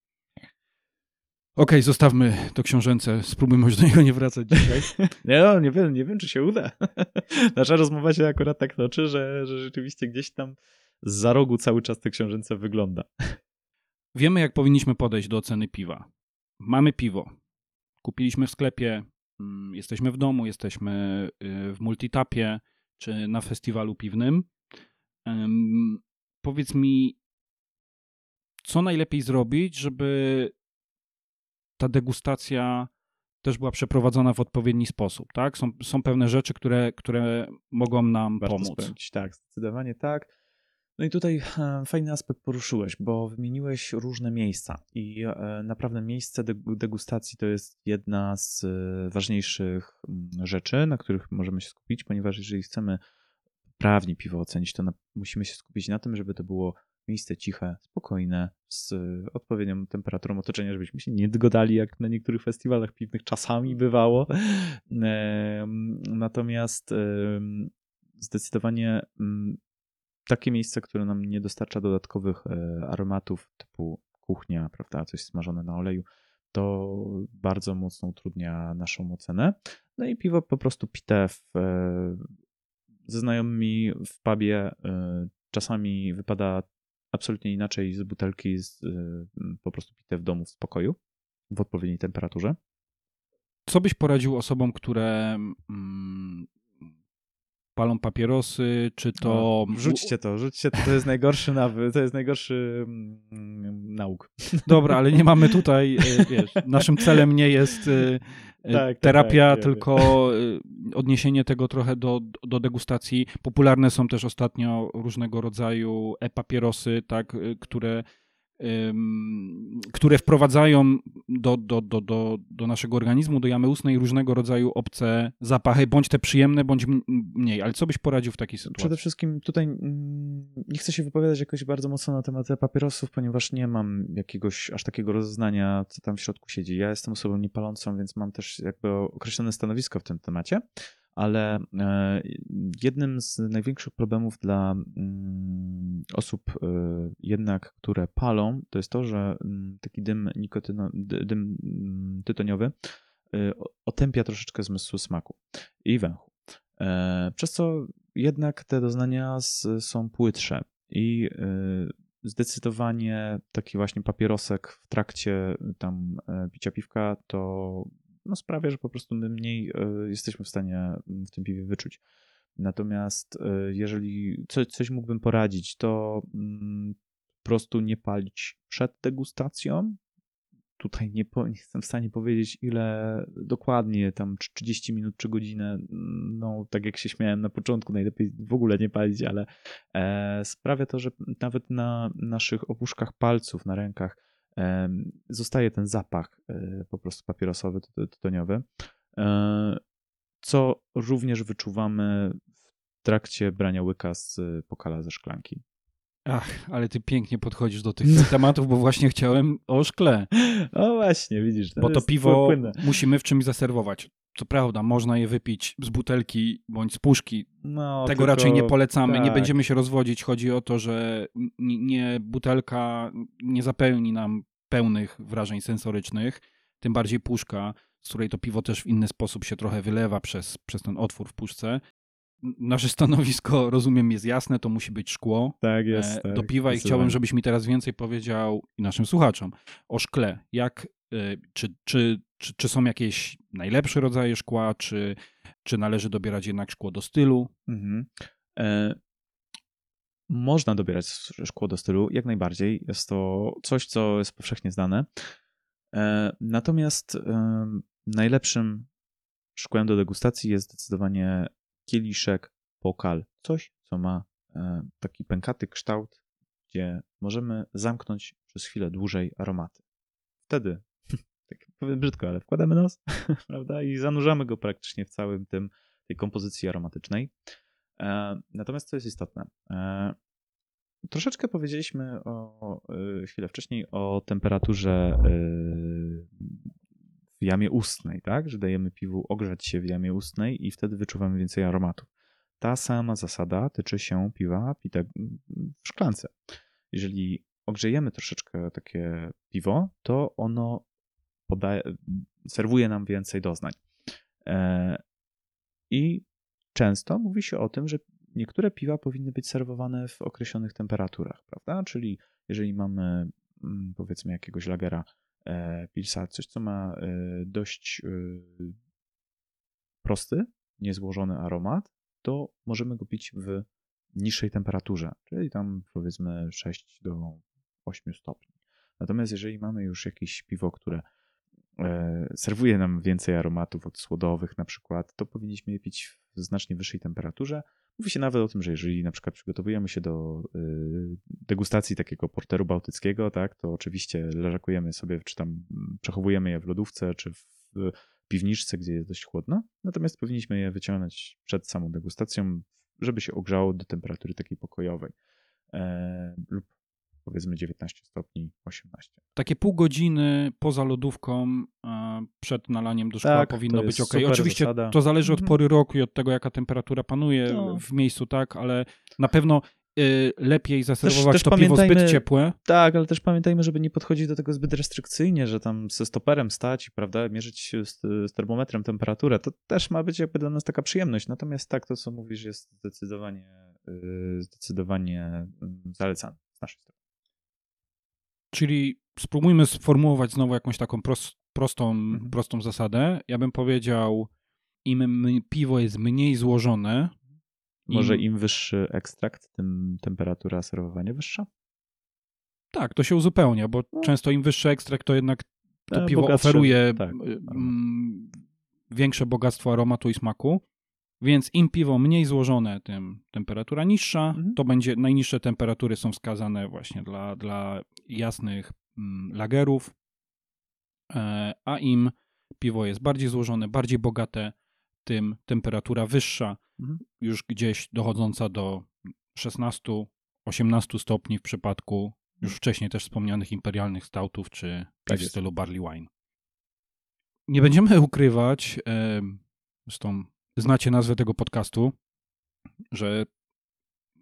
Okej, okay, zostawmy to książęce, spróbujmy już do niego nie wracać dzisiaj. nie, no, nie wiem, nie wiem, czy się uda. Nasza rozmowa się akurat tak toczy, że, że rzeczywiście gdzieś tam za rogu cały czas te książęce wygląda. Wiemy, jak powinniśmy podejść do oceny piwa. Mamy piwo. Kupiliśmy w sklepie, mm, jesteśmy w domu, jesteśmy y, w multitapie, czy na festiwalu piwnym. Powiedz mi, co najlepiej zrobić, żeby ta degustacja też była przeprowadzona w odpowiedni sposób, tak? Są, są pewne rzeczy, które, które mogą nam Warto pomóc. Spędzić. Tak, zdecydowanie tak. No i tutaj e, fajny aspekt poruszyłeś, bo wymieniłeś różne miejsca i e, naprawdę miejsce degustacji to jest jedna z e, ważniejszych rzeczy, na których możemy się skupić, ponieważ jeżeli chcemy prawnie piwo ocenić, to musimy się skupić na tym, żeby to było miejsce ciche, spokojne, z odpowiednią temperaturą otoczenia, żebyśmy się nie dogodali, jak na niektórych festiwalach piwnych czasami bywało. Natomiast zdecydowanie takie miejsce, które nam nie dostarcza dodatkowych e, aromatów typu kuchnia, prawda, coś smażone na oleju, to bardzo mocno utrudnia naszą ocenę. No i piwo po prostu pite w, e, ze znajomymi w pubie e, czasami wypada absolutnie inaczej z butelki z, po prostu pite w domu w spokoju w odpowiedniej temperaturze. Co byś poradził osobom, które mm, palą papierosy, czy to... No, rzućcie to, rzućcie to, to jest najgorszy nawyk, to jest najgorszy mm, nauk. Dobra, ale nie mamy tutaj, e, wiesz, naszym celem nie jest e, e, tak, tak, terapia, tak, tylko odniesienie tego trochę do, do degustacji. Popularne są też ostatnio różnego rodzaju e-papierosy, tak, które które wprowadzają do, do, do, do, do naszego organizmu, do jamy ustnej różnego rodzaju obce zapachy, bądź te przyjemne, bądź mniej. Ale co byś poradził w takiej sytuacji? Przede wszystkim tutaj nie chcę się wypowiadać jakoś bardzo mocno na temat papierosów, ponieważ nie mam jakiegoś aż takiego rozeznania, co tam w środku siedzi. Ja jestem osobą niepalącą, więc mam też jakby określone stanowisko w tym temacie ale e, jednym z największych problemów dla mm, osób e, jednak, które palą, to jest to, że mm, taki dym, nikotyno, dym mm, tytoniowy e, otępia troszeczkę zmysłu smaku i węchu. Przez co jednak te doznania są płytsze i zdecydowanie taki właśnie papierosek w trakcie tam picia piwka to no, sprawia, że po prostu my mniej e, jesteśmy w stanie mm, w tym piwie wyczuć. Natomiast e, jeżeli coś, coś mógłbym poradzić, to mm, po prostu nie palić przed degustacją. Tutaj nie, po, nie jestem w stanie powiedzieć, ile dokładnie, tam 30 minut czy godzinę. No, tak jak się śmiałem na początku, najlepiej w ogóle nie palić, ale e, sprawia to, że nawet na naszych opuszkach palców, na rękach zostaje ten zapach e, po prostu papierosowy, tytoniowy, e, co również wyczuwamy w trakcie brania łyka z pokala ze szklanki. Ach, ale ty pięknie podchodzisz do tych tematów, bo właśnie chciałem o szkle. O właśnie, widzisz. Bo to piwo płynne. musimy w czymś zaserwować. Co prawda, można je wypić z butelki bądź z puszki. No, Tego tylko... raczej nie polecamy. Tak. Nie będziemy się rozwodzić. Chodzi o to, że nie, butelka nie zapełni nam pełnych wrażeń sensorycznych, tym bardziej puszka, z której to piwo też w inny sposób się trochę wylewa przez, przez ten otwór w puszce nasze stanowisko, rozumiem, jest jasne, to musi być szkło tak jest, tak, do piwa i chciałbym, żebyś mi teraz więcej powiedział i naszym słuchaczom o szkle. Jak, e, czy, czy, czy, czy są jakieś najlepsze rodzaje szkła, czy, czy należy dobierać jednak szkło do stylu? Mhm. E, można dobierać szkło do stylu, jak najbardziej. Jest to coś, co jest powszechnie znane. E, natomiast najlepszym szkłem do degustacji jest zdecydowanie kieliszek, pokal. Coś, co ma e, taki pękaty kształt, gdzie możemy zamknąć przez chwilę dłużej aromaty. Wtedy, tak powiem brzydko, ale wkładamy nos, prawda, i zanurzamy go praktycznie w całym tym, tej kompozycji aromatycznej. E, natomiast co jest istotne, e, Troszeczkę powiedzieliśmy o, chwilę wcześniej o temperaturze w jamie ustnej, tak? Że dajemy piwu ogrzać się w jamie ustnej i wtedy wyczuwamy więcej aromatów. Ta sama zasada tyczy się piwa pite w szklance. Jeżeli ogrzejemy troszeczkę takie piwo, to ono podaje, serwuje nam więcej doznań. E, I często mówi się o tym, że niektóre piwa powinny być serwowane w określonych temperaturach, prawda? Czyli jeżeli mamy mm, powiedzmy jakiegoś lagera E, Pilsa, coś co ma e, dość prosty, niezłożony aromat, to możemy go pić w niższej temperaturze, czyli tam powiedzmy 6 do 8 stopni. Natomiast jeżeli mamy już jakieś piwo, które serwuje nam więcej aromatów od słodowych na przykład, to powinniśmy je pić w znacznie wyższej temperaturze, Mówi się nawet o tym, że jeżeli na przykład przygotowujemy się do y, degustacji takiego porteru bałtyckiego, tak, to oczywiście leżakujemy sobie, czy tam przechowujemy je w lodówce, czy w piwniczce, gdzie jest dość chłodno. Natomiast powinniśmy je wyciągnąć przed samą degustacją, żeby się ogrzało do temperatury takiej pokojowej. E, lub powiedzmy 19 stopni, 18. Takie pół godziny poza lodówką e, przed nalaniem do szkła tak, powinno być ok. Oczywiście zasada. to zależy od mhm. pory roku i od tego, jaka temperatura panuje no. w miejscu, tak, ale na pewno y, lepiej zaserwować też, też to piwo zbyt ciepłe. Tak, ale też pamiętajmy, żeby nie podchodzić do tego zbyt restrykcyjnie, że tam ze stoperem stać i prawda, mierzyć z, z termometrem temperaturę. To też ma być jakby dla nas taka przyjemność. Natomiast tak, to co mówisz jest zdecydowanie, y, zdecydowanie mm, zalecane z naszej strony. Czyli spróbujmy sformułować znowu jakąś taką prost, prostą, mhm. prostą zasadę. Ja bym powiedział, im piwo jest mniej złożone. Może im, im wyższy ekstrakt, tym temperatura serwowania wyższa? Tak, to się uzupełnia, bo no. często im wyższy ekstrakt, to jednak to e, piwo bogatsze, oferuje tak, większe bogactwo aromatu i smaku. Więc im piwo mniej złożone, tym temperatura niższa. Mhm. To będzie najniższe temperatury są wskazane właśnie dla, dla jasnych mm, lagerów. E, a im piwo jest bardziej złożone, bardziej bogate, tym temperatura wyższa, mhm. już gdzieś dochodząca do 16-18 stopni w przypadku już wcześniej też wspomnianych imperialnych stoutów czy tak w stylu barley wine. Nie będziemy ukrywać, zresztą znacie nazwę tego podcastu, że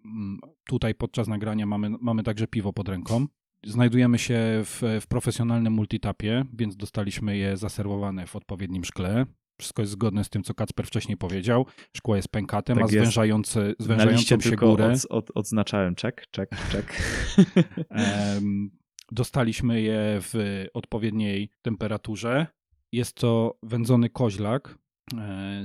mm, tutaj podczas nagrania mamy, mamy także piwo pod ręką. Znajdujemy się w, w profesjonalnym multitapie, więc dostaliśmy je zaserwowane w odpowiednim szkle. Wszystko jest zgodne z tym, co Kacper wcześniej powiedział. Szkło jest pękate, tak ma zwężający, zwężającą się górę. Od, od, odznaczałem czek, czek, czek. dostaliśmy je w odpowiedniej temperaturze. Jest to wędzony koźlak,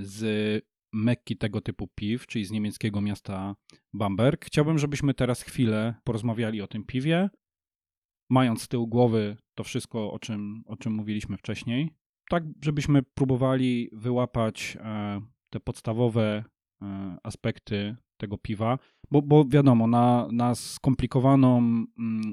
z Mekki tego typu piw, czyli z niemieckiego miasta Bamberg. Chciałbym, żebyśmy teraz chwilę porozmawiali o tym piwie, mając z tyłu głowy to wszystko, o czym, o czym mówiliśmy wcześniej, tak żebyśmy próbowali wyłapać e, te podstawowe e, aspekty tego piwa. Bo, bo wiadomo, na, na skomplikowaną mm,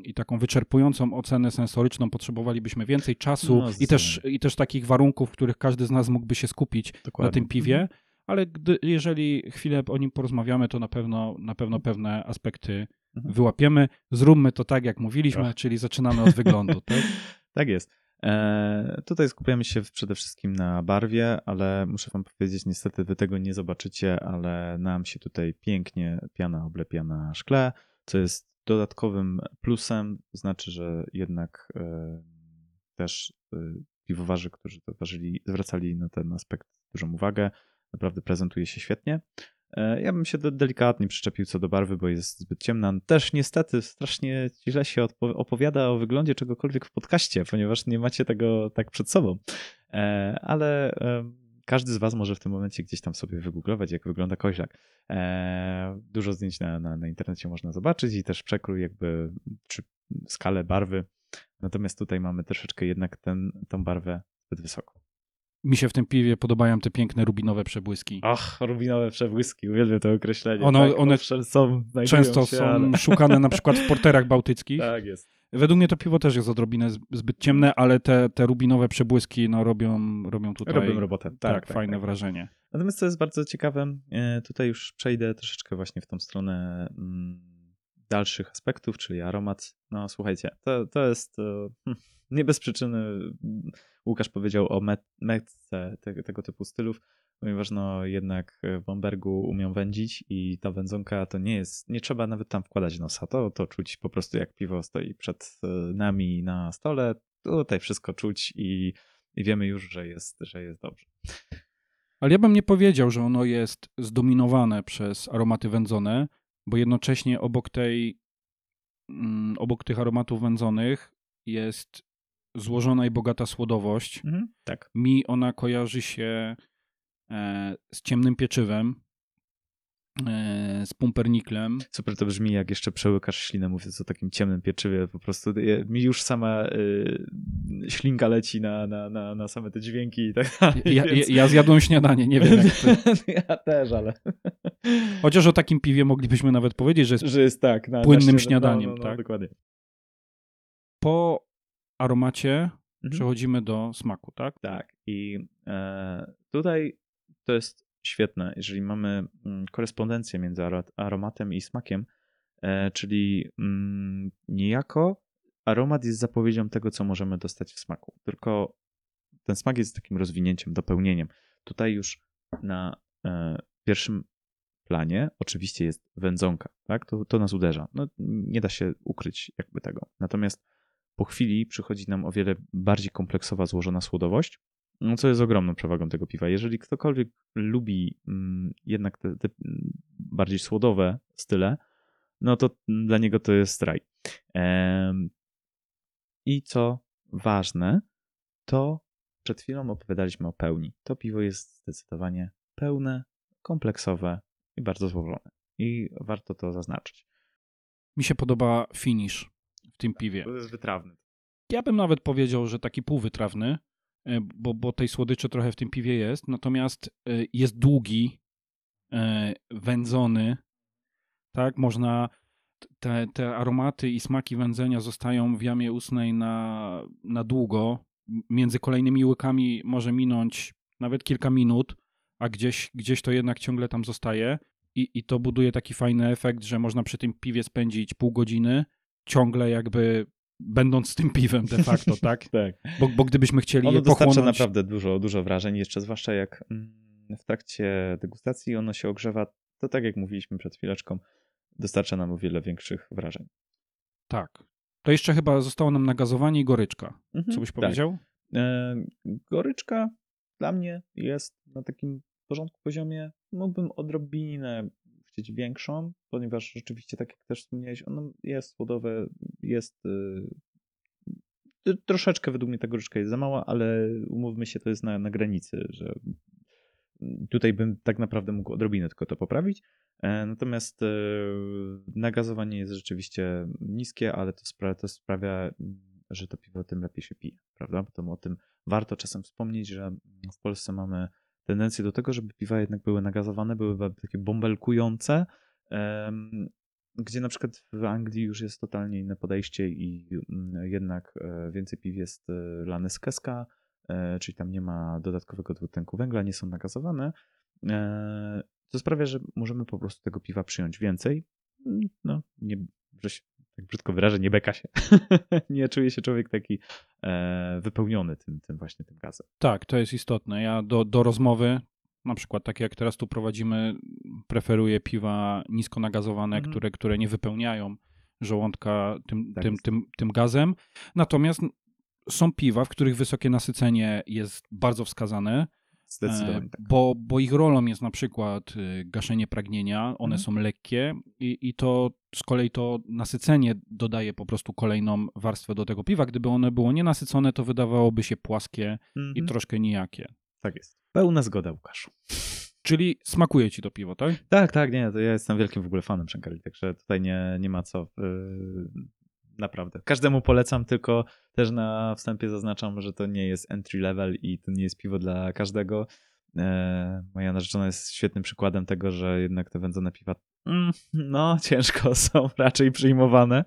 i taką wyczerpującą ocenę sensoryczną potrzebowalibyśmy więcej czasu No, i, też, i też takich warunków, w których każdy z nas mógłby się skupić Dokładnie. na tym piwie, Mhm. ale gdy, jeżeli chwilę o nim porozmawiamy, to na pewno, na pewno pewne aspekty Mhm. wyłapiemy. Zróbmy to tak, jak mówiliśmy, czyli zaczynamy od wyglądu. Tak? Tak jest. E, tutaj skupiamy się przede wszystkim na barwie, ale muszę wam powiedzieć, niestety wy tego nie zobaczycie, ale nam się tutaj pięknie piana oblepia na szkle, co jest dodatkowym plusem, znaczy, że jednak e, też e, piwowarzy, którzy to zwracali na ten aspekt dużą uwagę, naprawdę prezentuje się świetnie. E, Ja bym się de- delikatnie przyczepił co do barwy, bo jest zbyt ciemna. Też niestety strasznie źle się opowiada o wyglądzie czegokolwiek w podcaście, ponieważ nie macie tego tak przed sobą. E, Ale każdy z Was może w tym momencie gdzieś tam sobie wygooglować, jak wygląda koźlak. E, Dużo zdjęć na, na, na internecie można zobaczyć i też przekrój jakby, czy skalę barwy. Natomiast tutaj mamy troszeczkę jednak ten, barwę zbyt wysoko. Mi się w tym piwie podobają te piękne rubinowe przebłyski. Ach, rubinowe przebłyski, uwielbiam to określenie. Ono- tak, one są, Często się, są ale... szukane na przykład w porterach bałtyckich. Tak jest. Według mnie to piwo też jest odrobinę zbyt ciemne, ale te, te rubinowe przebłyski no, robią, robią tutaj Robią robotę. Tak, tak, tak, fajne tak. wrażenie. Natomiast co jest bardzo ciekawe, e, tutaj już przejdę troszeczkę właśnie w tą stronę mm, dalszych aspektów, czyli aromat. No słuchajcie, to, to jest e, nie bez przyczyny Łukasz powiedział o met, metce te, tego typu stylów, ponieważ no jednak w Bombergu umią wędzić i ta wędzonka to nie jest, nie trzeba nawet tam wkładać nosa, to, to czuć po prostu jak piwo stoi przed e, nami na stole, tutaj wszystko czuć i, i wiemy już, że jest, że jest dobrze. Ale ja bym nie powiedział, że ono jest zdominowane przez aromaty wędzone, bo jednocześnie obok tej, mm, obok tych aromatów wędzonych jest złożona i bogata słodowość. Mhm. Tak. Mi ona kojarzy się e, z ciemnym pieczywem, e, z pumperniklem. Super to brzmi, jak jeszcze przełykasz ślinę, mówiąc o takim ciemnym pieczywie. Po prostu je- mi już sama y, ślinka leci na, na, na, na same te dźwięki i tak dalej. Ja, ja, więc- ja zjadłem śniadanie, nie wiem jak ty. ja też, ale. Chociaż o takim piwie moglibyśmy nawet powiedzieć, że jest Że jest tak. Na, Płynnym na śniad- śniadaniem, no, no, no, tak? Dokładnie. po aromacie Mhm. przechodzimy do smaku, tak? Tak. I e, tutaj to jest świetne, jeżeli mamy mm, korespondencję między aro- aromatem i smakiem, e, czyli mm, niejako aromat jest zapowiedzią tego, co możemy dostać w smaku. Tylko ten smak jest takim rozwinięciem, dopełnieniem. Tutaj już na e, pierwszym planie oczywiście jest wędzonka, tak? To, to nas uderza. No, nie da się ukryć jakby tego. Natomiast po chwili przychodzi nam o wiele bardziej kompleksowa, złożona słodowość, no, co jest ogromną przewagą tego piwa. Jeżeli ktokolwiek lubi mm, jednak te, te mm, bardziej słodowe style, no to dla niego to jest raj. I co ważne, to przed chwilą opowiadaliśmy o pełni. To piwo jest zdecydowanie pełne, kompleksowe i bardzo złożone. I warto to zaznaczyć. Mi się podoba finish w tym piwie. To jest wytrawny. Ja bym nawet powiedział, że taki półwytrawny, e, bo, bo tej słodyczy trochę w tym piwie jest, natomiast e, jest długi, e, wędzony, tak, można te, te aromaty i smaki wędzenia zostają w jamie ustnej na, na długo. Między kolejnymi łykami może minąć nawet kilka minut, a gdzieś, gdzieś to jednak ciągle tam zostaje i, i to buduje taki fajny efekt, że można przy tym piwie spędzić pół godziny, ciągle jakby będąc z tym piwem de facto, tak? Tak. Bo, bo gdybyśmy chcieli Ono je dostarcza pochłonąć... naprawdę dużo, dużo wrażeń, jeszcze zwłaszcza jak mm, w trakcie degustacji ono się ogrzewa, to tak jak mówiliśmy przed chwileczką, dostarcza nam o wiele większych wrażeń. Tak. To jeszcze chyba zostało nam nagazowanie i goryczka. Co byś tak. powiedział? E, goryczka dla mnie jest na takim porządku poziomie. Mógłbym odrobinę chcieć większą, ponieważ rzeczywiście, tak jak też wspomniałeś, ono jest słodowe, jest y, troszeczkę według mnie ta goryczka jest za mała, ale umówmy się, to jest na, na granicy, że tutaj bym tak naprawdę mógł odrobinę tylko to poprawić. E, Natomiast e, nagazowanie jest rzeczywiście niskie, ale to sprawia, to sprawia, że to piwo tym lepiej się pije, prawda? To o tym warto czasem wspomnieć, że w Polsce mamy tendencję do tego, żeby piwa jednak były nagazowane, były takie bąbelkujące, gdzie na przykład w Anglii już jest totalnie inne podejście i mm, jednak e, więcej piw jest lane z keska, czyli tam nie ma dodatkowego dwutlenku węgla, nie są nagazowane, co sprawia, że możemy po prostu tego piwa przyjąć więcej. Mm, no, nie, że się tak brzydko wyrażę, nie beka się. nie czuje się człowiek taki e, wypełniony tym, tym właśnie tym gazem. Tak, to jest istotne. Ja do, do rozmowy, na przykład takie jak teraz tu prowadzimy, preferuję piwa nisko nagazowane, mhm. które, które nie wypełniają żołądka tym, tak tym, tym, tym gazem. Natomiast są piwa, w których wysokie nasycenie jest bardzo wskazane. Zdecydowanie e, tak. Bo, bo ich rolą jest na przykład y, gaszenie pragnienia, one mhm. są lekkie i, i to z kolei to nasycenie dodaje po prostu kolejną warstwę do tego piwa. Gdyby one było nienasycone, to wydawałoby się płaskie mhm. i troszkę nijakie. Tak jest. Pełna zgoda, Łukasz. Czyli smakuje ci to piwo, tak? Tak, tak, nie, to ja jestem wielkim w ogóle fanem Shankari, także tutaj nie, nie ma co. Yy, naprawdę. Każdemu polecam, tylko też na wstępie zaznaczam, że to nie jest entry level i to nie jest piwo dla każdego. E, moja narzeczona jest świetnym przykładem tego, że jednak te wędzone piwa mm, no ciężko są raczej przyjmowane,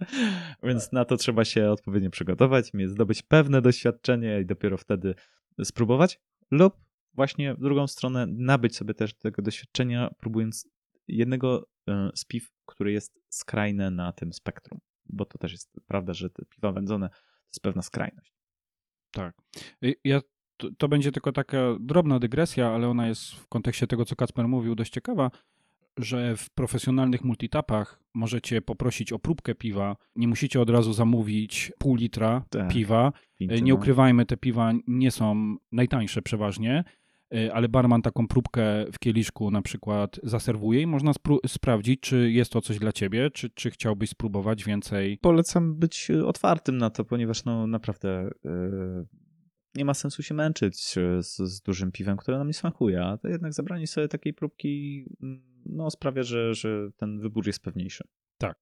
więc na to trzeba się odpowiednio przygotować, zdobyć pewne doświadczenie i dopiero wtedy spróbować lub właśnie w drugą stronę nabyć sobie też tego doświadczenia, próbując jednego e, z piw, który jest skrajne na tym spektrum bo to też jest prawda, że te piwa wędzone to jest pewna skrajność. Tak. Ja, to, to, będzie tylko taka drobna dygresja, ale ona jest w kontekście tego, co Kacper mówił, dość ciekawa, że w profesjonalnych multitapach możecie poprosić o próbkę piwa, nie musicie od razu zamówić pół litra tak. piwa. nie no. ukrywajmy, te piwa nie są najtańsze przeważnie, ale barman taką próbkę w kieliszku na przykład zaserwuje i można sprawdzić, czy jest to coś dla ciebie, czy, czy chciałbyś spróbować więcej. Polecam być y, otwartym na to, ponieważ no naprawdę yy, nie ma sensu się męczyć y, z, z, dużym piwem, które nam nie smakuje, a to jednak zabranie sobie takiej próbki mm, no, sprawia, że, że ten wybór jest pewniejszy. Tak.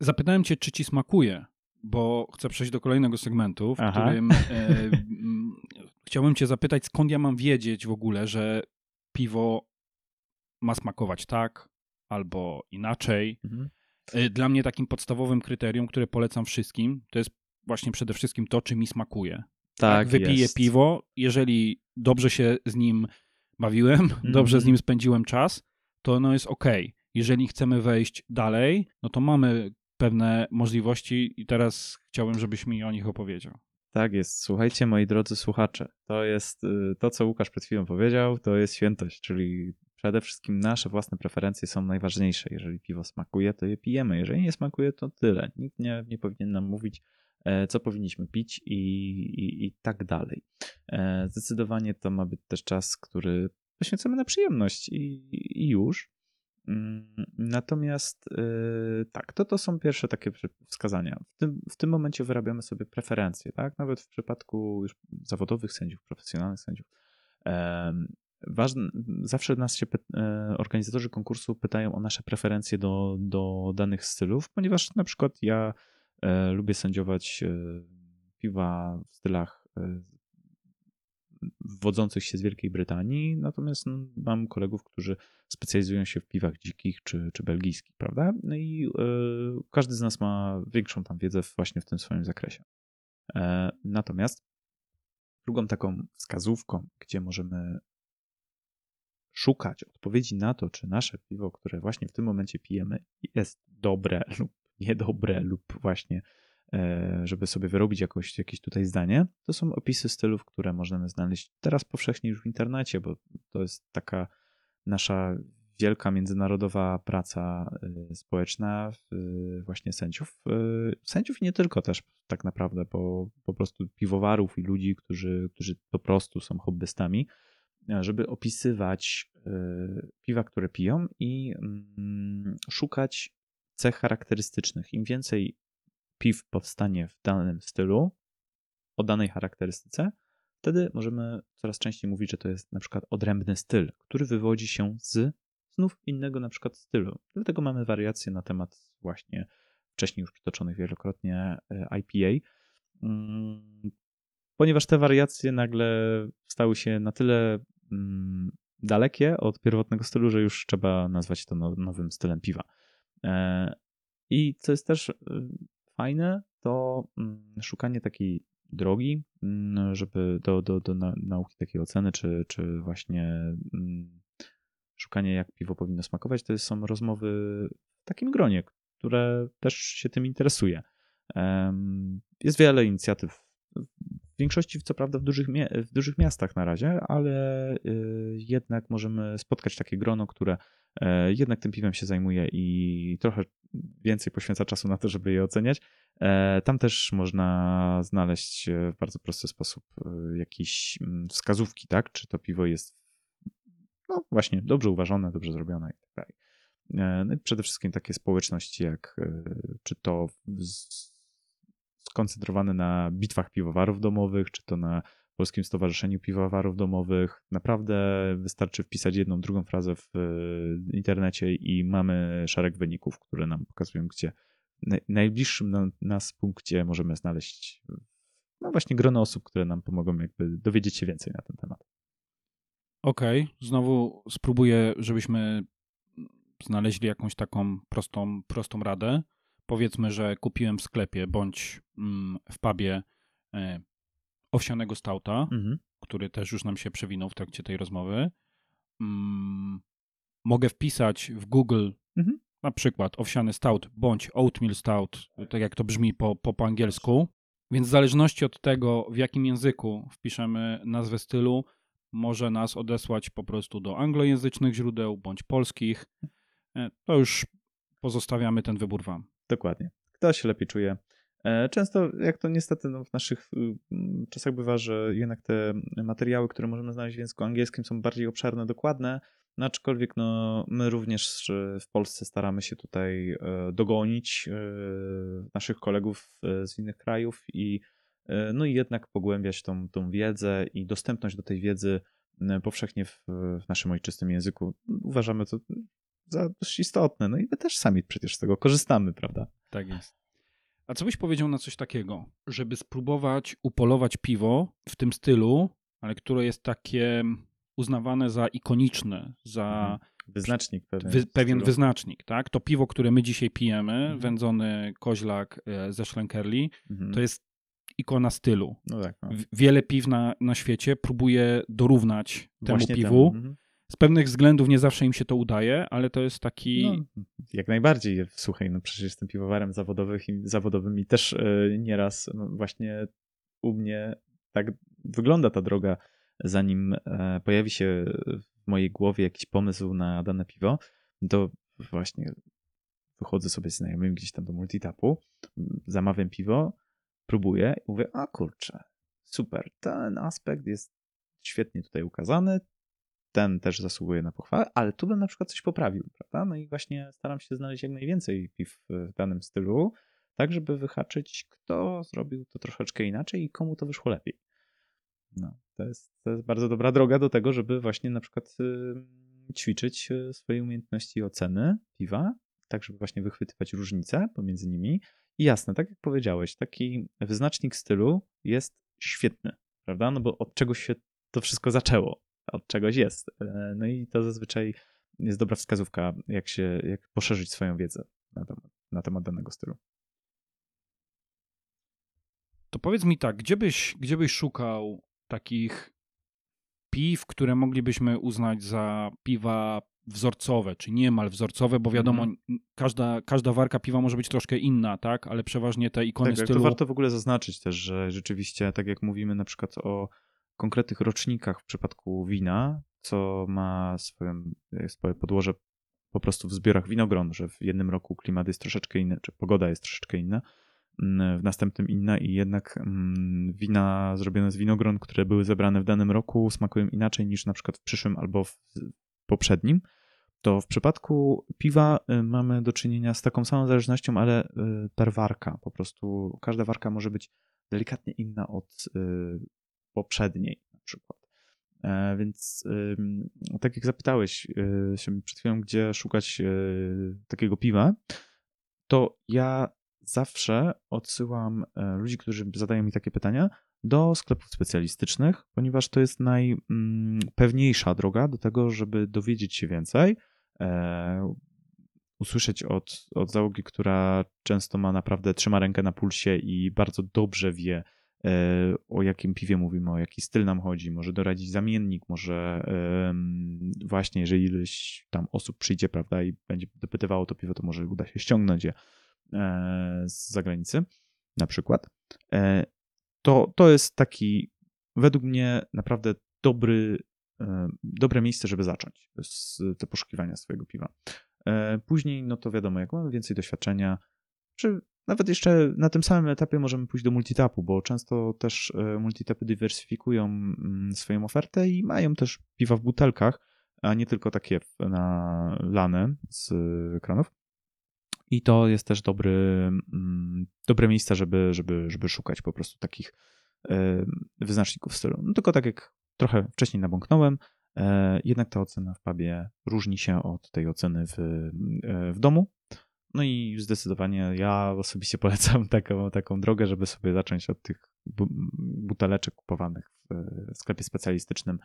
Zapytałem cię, czy ci smakuje, bo chcę przejść do kolejnego segmentu, w Aha. którym e, chciałbym cię zapytać, skąd ja mam wiedzieć w ogóle, że piwo ma smakować tak albo inaczej. Mhm. E, dla mnie takim podstawowym kryterium, które polecam wszystkim, to jest właśnie przede wszystkim to, czy mi smakuje. Tak, wypiję jest. piwo, jeżeli dobrze się z nim bawiłem, mhm. dobrze z nim spędziłem czas, to ono jest ok. Jeżeli chcemy wejść dalej, no to mamy pewne możliwości i teraz chciałbym, żebyś mi o nich opowiedział. Tak jest. Słuchajcie, moi drodzy słuchacze, to jest y, to, co Łukasz przed chwilą powiedział, to jest świętość, czyli przede wszystkim nasze własne preferencje są najważniejsze. Jeżeli piwo smakuje, to je pijemy. Jeżeli nie smakuje, to tyle. Nikt nie, nie powinien nam mówić, e, co powinniśmy pić i, i, i tak dalej. E, zdecydowanie to ma być też czas, który poświęcamy na przyjemność i, i już. Mm, natomiast yy, tak, to, to są pierwsze takie wskazania. W tym, w tym momencie wyrabiamy sobie preferencje, tak? Nawet w przypadku już zawodowych sędziów, profesjonalnych sędziów. ważne, zawsze nas się e, organizatorzy konkursu pytają o nasze preferencje do, do danych stylów, ponieważ na przykład ja e, lubię sędziować e, piwa w stylach wodzących się z Wielkiej Brytanii, natomiast no, mam kolegów, którzy specjalizują się w piwach dzikich czy, czy belgijskich, prawda? No i y, każdy z nas ma większą tam wiedzę właśnie w tym swoim zakresie. E, natomiast drugą taką wskazówką, gdzie możemy szukać odpowiedzi na to, czy nasze piwo, które właśnie w tym momencie pijemy, jest dobre lub niedobre, lub właśnie E, żeby sobie wyrobić jakoś, jakieś tutaj zdanie, to są opisy stylów, które możemy znaleźć teraz powszechnie już w internecie, bo to jest taka nasza wielka międzynarodowa praca e, społeczna właśnie sędziów. E, sędziów i nie tylko też tak naprawdę, bo po prostu piwowarów i ludzi, którzy, którzy po prostu są hobbystami, żeby opisywać piwa, które piją i mm, szukać cech charakterystycznych. Im więcej piw powstanie w danym stylu, o danej charakterystyce, wtedy możemy coraz częściej mówić, że to jest na przykład odrębny styl, który wywodzi się z znów innego na przykład stylu. Dlatego mamy wariacje na temat właśnie wcześniej już przytoczonych wielokrotnie e, IPA, mm, ponieważ te wariacje nagle stały się na tyle mm, dalekie od pierwotnego stylu, że już trzeba nazwać to no, nowym stylem piwa. E, I co jest też fajne, to mm, szukanie takiej drogi, mm, żeby do, do, do nauki takiej oceny, czy, czy właśnie mm, szukanie, jak piwo powinno smakować, to są rozmowy w takim gronie, które też się tym interesuje. Jest wiele inicjatyw, większości co prawda w dużych, w dużych miastach na razie, ale y, jednak możemy spotkać takie grono, które e, jednak tym piwem się zajmuje i trochę więcej poświęca czasu na to, żeby je oceniać. E, tam też można znaleźć w bardzo prosty sposób e, jakieś mm, wskazówki, tak? Czy to piwo jest no właśnie dobrze uważane, dobrze zrobione i tak dalej. No przede wszystkim takie społeczności jak czy to skoncentrowane na bitwach piwowarów domowych, czy to na Polskim Stowarzyszeniu Piwowarów Domowych. Naprawdę wystarczy wpisać jedną, drugą frazę w e, internecie i mamy szereg wyników, które nam pokazują, gdzie najbliższym na nas punkcie możemy znaleźć no właśnie grono osób, które nam pomogą jakby dowiedzieć się więcej na ten temat. Okej, okay. znowu spróbuję, żebyśmy znaleźli jakąś taką prostą, prostą radę powiedzmy, że kupiłem w sklepie bądź mm, w pubie e, owsianego stauta, mhm. który też już nam się przewinął w trakcie tej rozmowy. Mm, mogę wpisać w Google mhm. na przykład owsiany stout bądź oatmeal stout, tak jak to brzmi po, po, po angielsku. Więc w zależności od tego, w jakim języku wpiszemy nazwę stylu, może nas odesłać po prostu do anglojęzycznych źródeł bądź polskich. E, to już pozostawiamy ten wybór Wam. Dokładnie. Kto się lepiej czuje. E, często, jak to niestety no, w naszych y, czasach bywa, że jednak te materiały, które możemy znaleźć w języku angielskim są bardziej obszerne, dokładne, no, aczkolwiek no, my również w Polsce staramy się tutaj e, dogonić e, naszych kolegów z innych krajów i no i jednak pogłębiać tą, tą wiedzę i dostępność do tej wiedzy powszechnie w, w naszym ojczystym języku. Uważamy to za dość istotne. No i my też sami przecież z tego korzystamy, prawda? Tak jest. A co byś powiedział na coś takiego, żeby spróbować upolować piwo w tym stylu, ale które jest takie uznawane za ikoniczne, za mhm. wyznacznik pewien. Wy, pewien wyznacznik, tak? To piwo, które my dzisiaj pijemy, mhm. wędzony koźlak e, ze Schlenkerli, mhm. to jest ikona stylu. No tak, no. Wiele piw na, na świecie próbuje dorównać Właśnie temu piwu. Temu. Mhm. Z pewnych względów nie zawsze im się to udaje, ale to jest taki. No, jak najbardziej. Słuchaj, no przecież jestem piwowarem zawodowym i, zawodowym i też yy, nieraz no właśnie u mnie tak wygląda ta droga, zanim yy, pojawi się w mojej głowie jakiś pomysł na dane piwo, to właśnie wychodzę sobie z znajomym gdzieś tam do multitapu, zamawiam piwo, próbuję i mówię, a kurczę, super, ten aspekt jest świetnie tutaj ukazany, ten też zasługuje na pochwałę, ale tu bym na przykład coś poprawił, prawda? No i właśnie staram się znaleźć jak najwięcej piw w danym stylu, tak żeby wyhaczyć, kto zrobił to troszeczkę inaczej i komu to wyszło lepiej. No, to jest, to jest bardzo dobra droga do tego, żeby właśnie na przykład y, ćwiczyć y, swoje umiejętności oceny piwa, tak żeby właśnie wychwytywać różnice pomiędzy nimi. I jasne, tak jak powiedziałeś, taki wyznacznik stylu jest świetny, prawda? No bo od czegoś się to wszystko zaczęło od czegoś jest. E, no i to zazwyczaj jest dobra wskazówka, jak się, jak poszerzyć swoją wiedzę na temat, na temat danego stylu. To powiedz mi tak, gdzie byś, gdzie byś szukał takich piw, które moglibyśmy uznać za piwa wzorcowe, czy niemal wzorcowe, bo wiadomo, mm. każda, każda warka piwa może być troszkę inna, tak, ale przeważnie te ikony tak, stylu... To warto w ogóle zaznaczyć też, że rzeczywiście, tak jak mówimy na przykład o konkretnych rocznikach w przypadku wina, co ma swoją, swoje podłoże po prostu w zbiorach winogron, że w jednym roku klimat jest troszeczkę inny, czy pogoda jest troszeczkę inna, mm, w następnym inna i jednak mm, wina zrobione z winogron, które były zebrane w danym roku smakują inaczej niż na przykład w przyszłym albo w poprzednim, to w przypadku piwa y, mamy do czynienia z taką samą zależnością, ale per warka. Po prostu każda warka może być delikatnie inna od y, poprzedniej na przykład. E, więc tak jak zapytałeś e, się przed chwilą, gdzie szukać e, takiego piwa, to ja zawsze odsyłam ludzi, którzy zadają mi takie pytania, do sklepów specjalistycznych, ponieważ to jest najpewniejsza droga do tego, żeby dowiedzieć się więcej, usłyszeć od, od załogi, która często ma naprawdę, trzyma rękę na pulsie i bardzo dobrze wie, o jakim piwie mówimy, o jaki styl nam chodzi, może doradzić zamiennik, może właśnie jeżeli ileś tam osób przyjdzie, prawda, i będzie dopytywało to piwo, to może uda się ściągnąć je e, z zagranicy, na przykład. E, to, to jest taki, według mnie, naprawdę dobry, dobre miejsce, żeby zacząć z te poszukiwania swojego piwa. E, później, no to wiadomo, jak mamy więcej doświadczenia, czy nawet jeszcze na tym samym etapie możemy pójść do multitapu, bo często też e, multitapy dywersyfikują mm, swoją ofertę i mają też piwa w butelkach, a nie tylko takie na lane z ekranów. I to jest też dobry, mm, dobre miejsce, żeby, żeby, żeby szukać po prostu takich e, wyznaczników stylu. No tylko tak jak trochę wcześniej nabąknąłem, E, jednak ta ocena w pubie różni się od tej oceny w, w domu. No i zdecydowanie ja osobiście polecam taką, taką drogę, żeby sobie zacząć od tych buteleczek kupowanych w sklepie specjalistycznym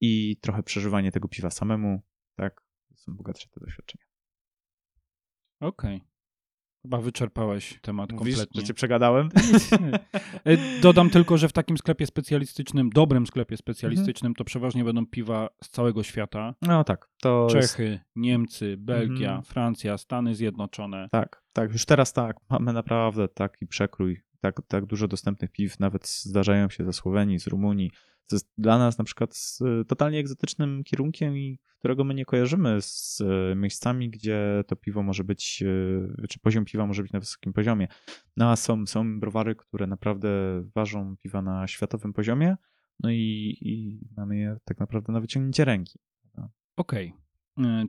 i trochę przeżywanie tego piwa samemu. Tak, są bogatsze te doświadczenia. Okej. Okay. Chyba wyczerpałeś temat Mówisz, kompletnie. że cię przegadałem? E, dodam tylko, że w takim sklepie specjalistycznym, dobrym sklepie specjalistycznym, mhm. to przeważnie będą piwa z całego świata. No tak. To Czechy, jest... Niemcy, Belgia, mhm. Francja, Stany Zjednoczone. Tak, tak. Już teraz tak. Mamy naprawdę taki przekrój, tak, tak dużo dostępnych piw. Nawet zdarzają się ze Słowenii, z Rumunii, co jest dla nas na przykład totalnie egzotycznym kierunkiem i którego my nie kojarzymy z e, miejscami, gdzie to piwo może być, e, czy poziom piwa może być na wysokim poziomie. No a są, są browary, które naprawdę ważą piwa na światowym poziomie, no i, i mamy je tak naprawdę na wyciągnięcie ręki. Okej. Okay. E,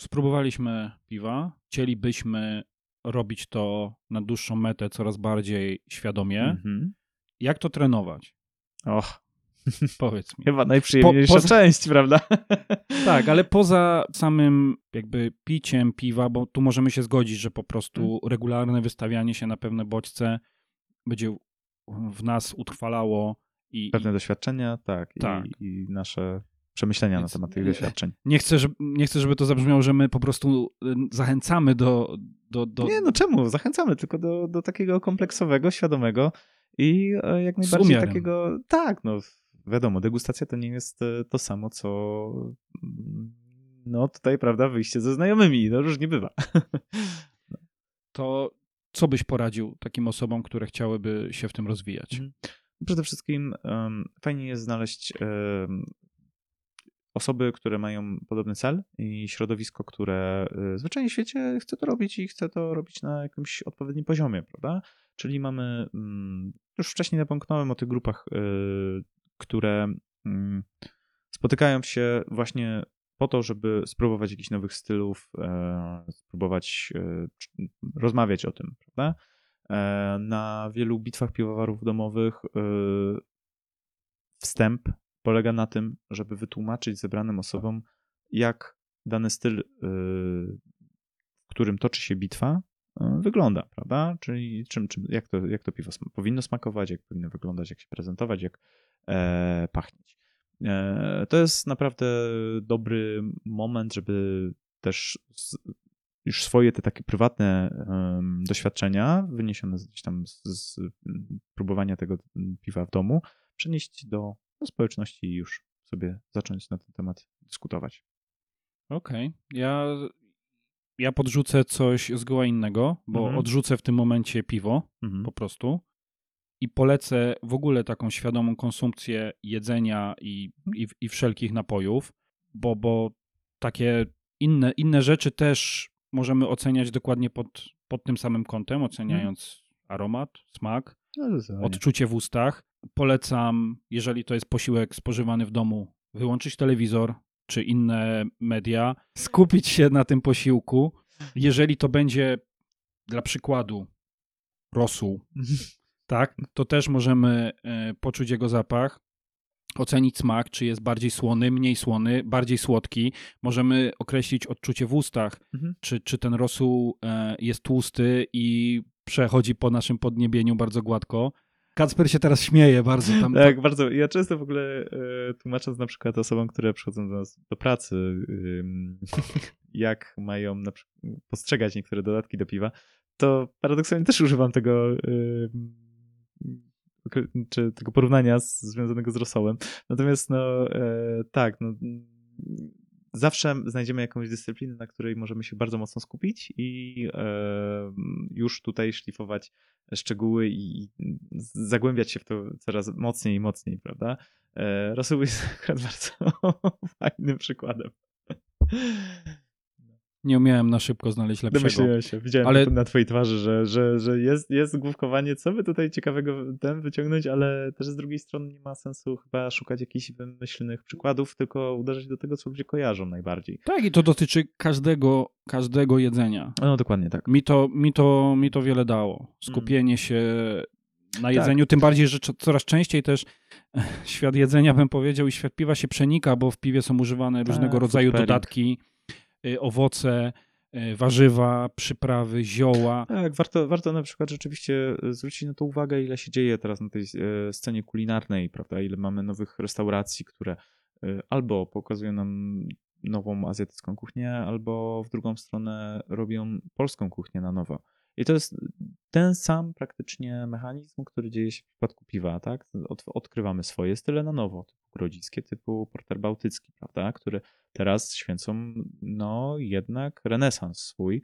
spróbowaliśmy piwa. Chcielibyśmy robić to na dłuższą metę coraz bardziej świadomie. Mm -hmm. Jak to trenować? Och, Powiedz mi. Chyba najprzyjemniejsza po, poza... część, prawda? Tak, ale poza samym jakby piciem piwa, bo tu możemy się zgodzić, że po prostu hmm. regularne wystawianie się na pewne bodźce będzie w nas utrwalało i... Pewne doświadczenia, tak, tak. I, i nasze przemyślenia Więc na temat tych doświadczeń. Nie chcę, żeby, nie chcę, żeby to zabrzmiało, że my po prostu y, zachęcamy do... do, do... Nie, no czemu? Zachęcamy tylko do, do takiego kompleksowego, świadomego i e, jak najbardziej takiego... Tak, no wiadomo, degustacja to nie jest e, to samo, co mm, no tutaj, prawda, wyjście ze znajomymi, no różnie bywa. To co byś poradził takim osobom, które chciałyby się w tym rozwijać? Mhm. Przede wszystkim um, fajnie jest znaleźć um, osoby, które mają podobny cel i środowisko, które y, zwyczajnie w świecie chce to robić i chce to robić na jakimś odpowiednim poziomie, prawda? Czyli mamy, mm, już wcześniej napomknąłem o tych grupach y, które mm, spotykają się właśnie po to, żeby spróbować jakichś nowych stylów, e, spróbować e, rozmawiać o tym, prawda? E, na wielu bitwach piwowarów domowych wstęp polega na tym, żeby wytłumaczyć zebranym osobom, jak dany styl, w którym toczy się bitwa, wygląda, prawda? Czyli czym, czym, jak, to, jak to piwo powinno smakować, jak powinno wyglądać, jak się prezentować, jak e, pachnieć. E, to jest naprawdę dobry moment, żeby też z, już swoje te takie prywatne um, doświadczenia, wyniesione gdzieś tam z, z, próbowania tego piwa w domu, przenieść do, do społeczności i już sobie zacząć na ten temat dyskutować. Okej. Okay. Ja, ja podrzucę coś zgoła innego, bo mhm. odrzucę w tym momencie piwo mhm. po prostu i polecę w ogóle taką świadomą konsumpcję jedzenia i, i, i wszelkich napojów, bo, bo takie inne, inne rzeczy też możemy oceniać dokładnie pod, pod tym samym kątem, oceniając hmm. aromat, smak, no, odczucie w ustach. Polecam, jeżeli to jest posiłek spożywany w domu, wyłączyć telewizor czy inne media, skupić się na tym posiłku. Jeżeli to będzie dla przykładu rosół, tak, to też możemy e, poczuć jego zapach, ocenić smak, czy jest bardziej słony, mniej słony, bardziej słodki. Możemy określić odczucie w ustach, mhm. czy, czy ten rosół e, jest tłusty i przechodzi po naszym podniebieniu bardzo gładko. Kacper się teraz śmieje bardzo. Tam, tak, bardzo. Ja często w ogóle e, tłumacząc na przykład osobom, które przychodzą do nas do pracy, jak mają na przykład postrzegać niektóre dodatki do piwa, to paradoksalnie też używam tego czy tego porównania z, związanego z rosołem. Natomiast no e, tak, no zawsze znajdziemy jakąś dyscyplinę, na której możemy się bardzo mocno skupić i e, już tutaj szlifować szczegóły i zagłębiać się w to coraz mocniej i mocniej, prawda? E, Rosół jest akurat bardzo fajnym przykładem. Nie umiałem na szybko znaleźć lepszego. Domyśliłem się, widziałem ale... na twojej twarzy, że, że, że jest, jest główkowanie, co by tutaj ciekawego ten wyciągnąć, ale też z drugiej strony nie ma sensu chyba szukać jakichś wymyślnych przykładów, tylko uderzać do tego, co ludzie kojarzą najbardziej. Tak, i to dotyczy każdego, każdego jedzenia. No dokładnie tak. Mi to, mi to, mi to wiele dało. Skupienie mm. się na jedzeniu, tak. tym bardziej, że coraz częściej też świat jedzenia, bym powiedział, i świat piwa się przenika, bo w piwie są używane tak, różnego rodzaju dodatki owoce, y, warzywa, przyprawy, zioła. Tak, warto, warto na przykład rzeczywiście zwrócić na to uwagę, ile się dzieje teraz na tej scenie kulinarnej, prawda? Ile mamy nowych restauracji, które albo pokazują nam nową azjatycką kuchnię, albo w drugą stronę robią polską kuchnię na nowo. I to jest ten sam praktycznie mechanizm, który dzieje się w przypadku piwa, tak? odkrywamy swoje style na nowo, typu grodziskie, typu porter bałtycki, prawda? Które teraz święcą, no jednak renesans swój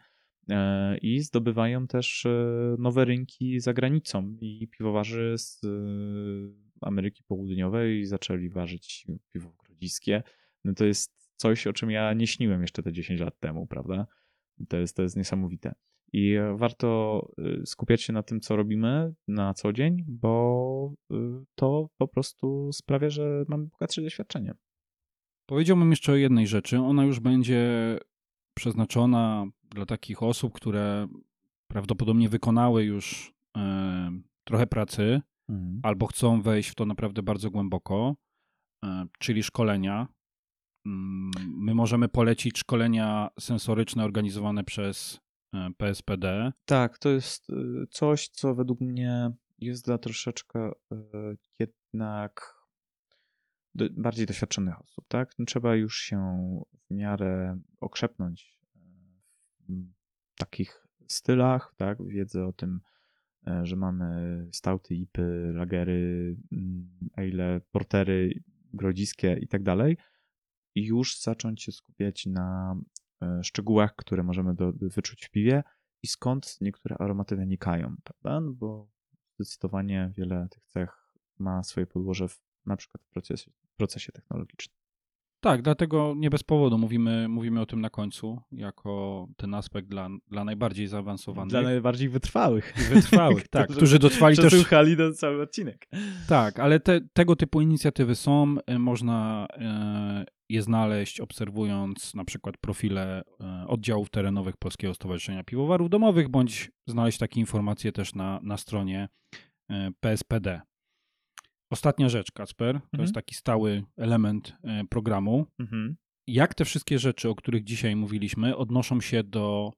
e, i zdobywają też e, nowe rynki za granicą i piwowarzy z e, Ameryki Południowej zaczęli ważyć piwo grodziskie. No to jest coś, o czym ja nie śniłem jeszcze te 10 lat temu, prawda? To jest, to jest niesamowite. I warto y, skupiać się na tym, co robimy na co dzień, bo y, to po prostu sprawia, że mamy bogatsze doświadczenie. Powiedziałbym jeszcze o jednej rzeczy. Ona już będzie przeznaczona dla takich osób, które prawdopodobnie wykonały już e, trochę pracy mhm. albo chcą wejść w to naprawdę bardzo głęboko, e, czyli szkolenia. Mm, my możemy polecić szkolenia sensoryczne organizowane przez PSPD. Tak, to jest y, coś, co według mnie jest dla troszeczkę y, jednak bardziej doświadczonych osób, tak? No, trzeba już się w miarę okrzepnąć e, w takich stylach, tak? Wiedzę o tym, e, że mamy stauty, ipy, lagery, mm, ale, portery, grodziskie i tak dalej i już zacząć się skupiać na E, szczegółach, które możemy do, wyczuć w piwie i skąd niektóre aromaty wynikają, prawda? No bo zdecydowanie wiele tych cech ma swoje podłoże w, na przykład w procesie, procesie technologicznym. Tak, dlatego nie bez powodu mówimy, mówimy o tym na końcu, jako ten aspekt dla, dla najbardziej zaawansowanych. Dla najbardziej wytrwałych. Wytrwałych, tak, którzy dotrwali też... Przesłuchali do cały odcinek. Tak, ale te, tego typu inicjatywy są, e, można e, je znaleźć obserwując na przykład profile e, oddziałów terenowych Polskiego Stowarzyszenia Piwowarów Domowych, bądź znaleźć takie informacje też na, na stronie PSPD. Ostatnia rzecz, Kasper, to mhm. jest taki stały element e, programu. Mhm. Jak te wszystkie rzeczy, o których dzisiaj mówiliśmy, odnoszą się do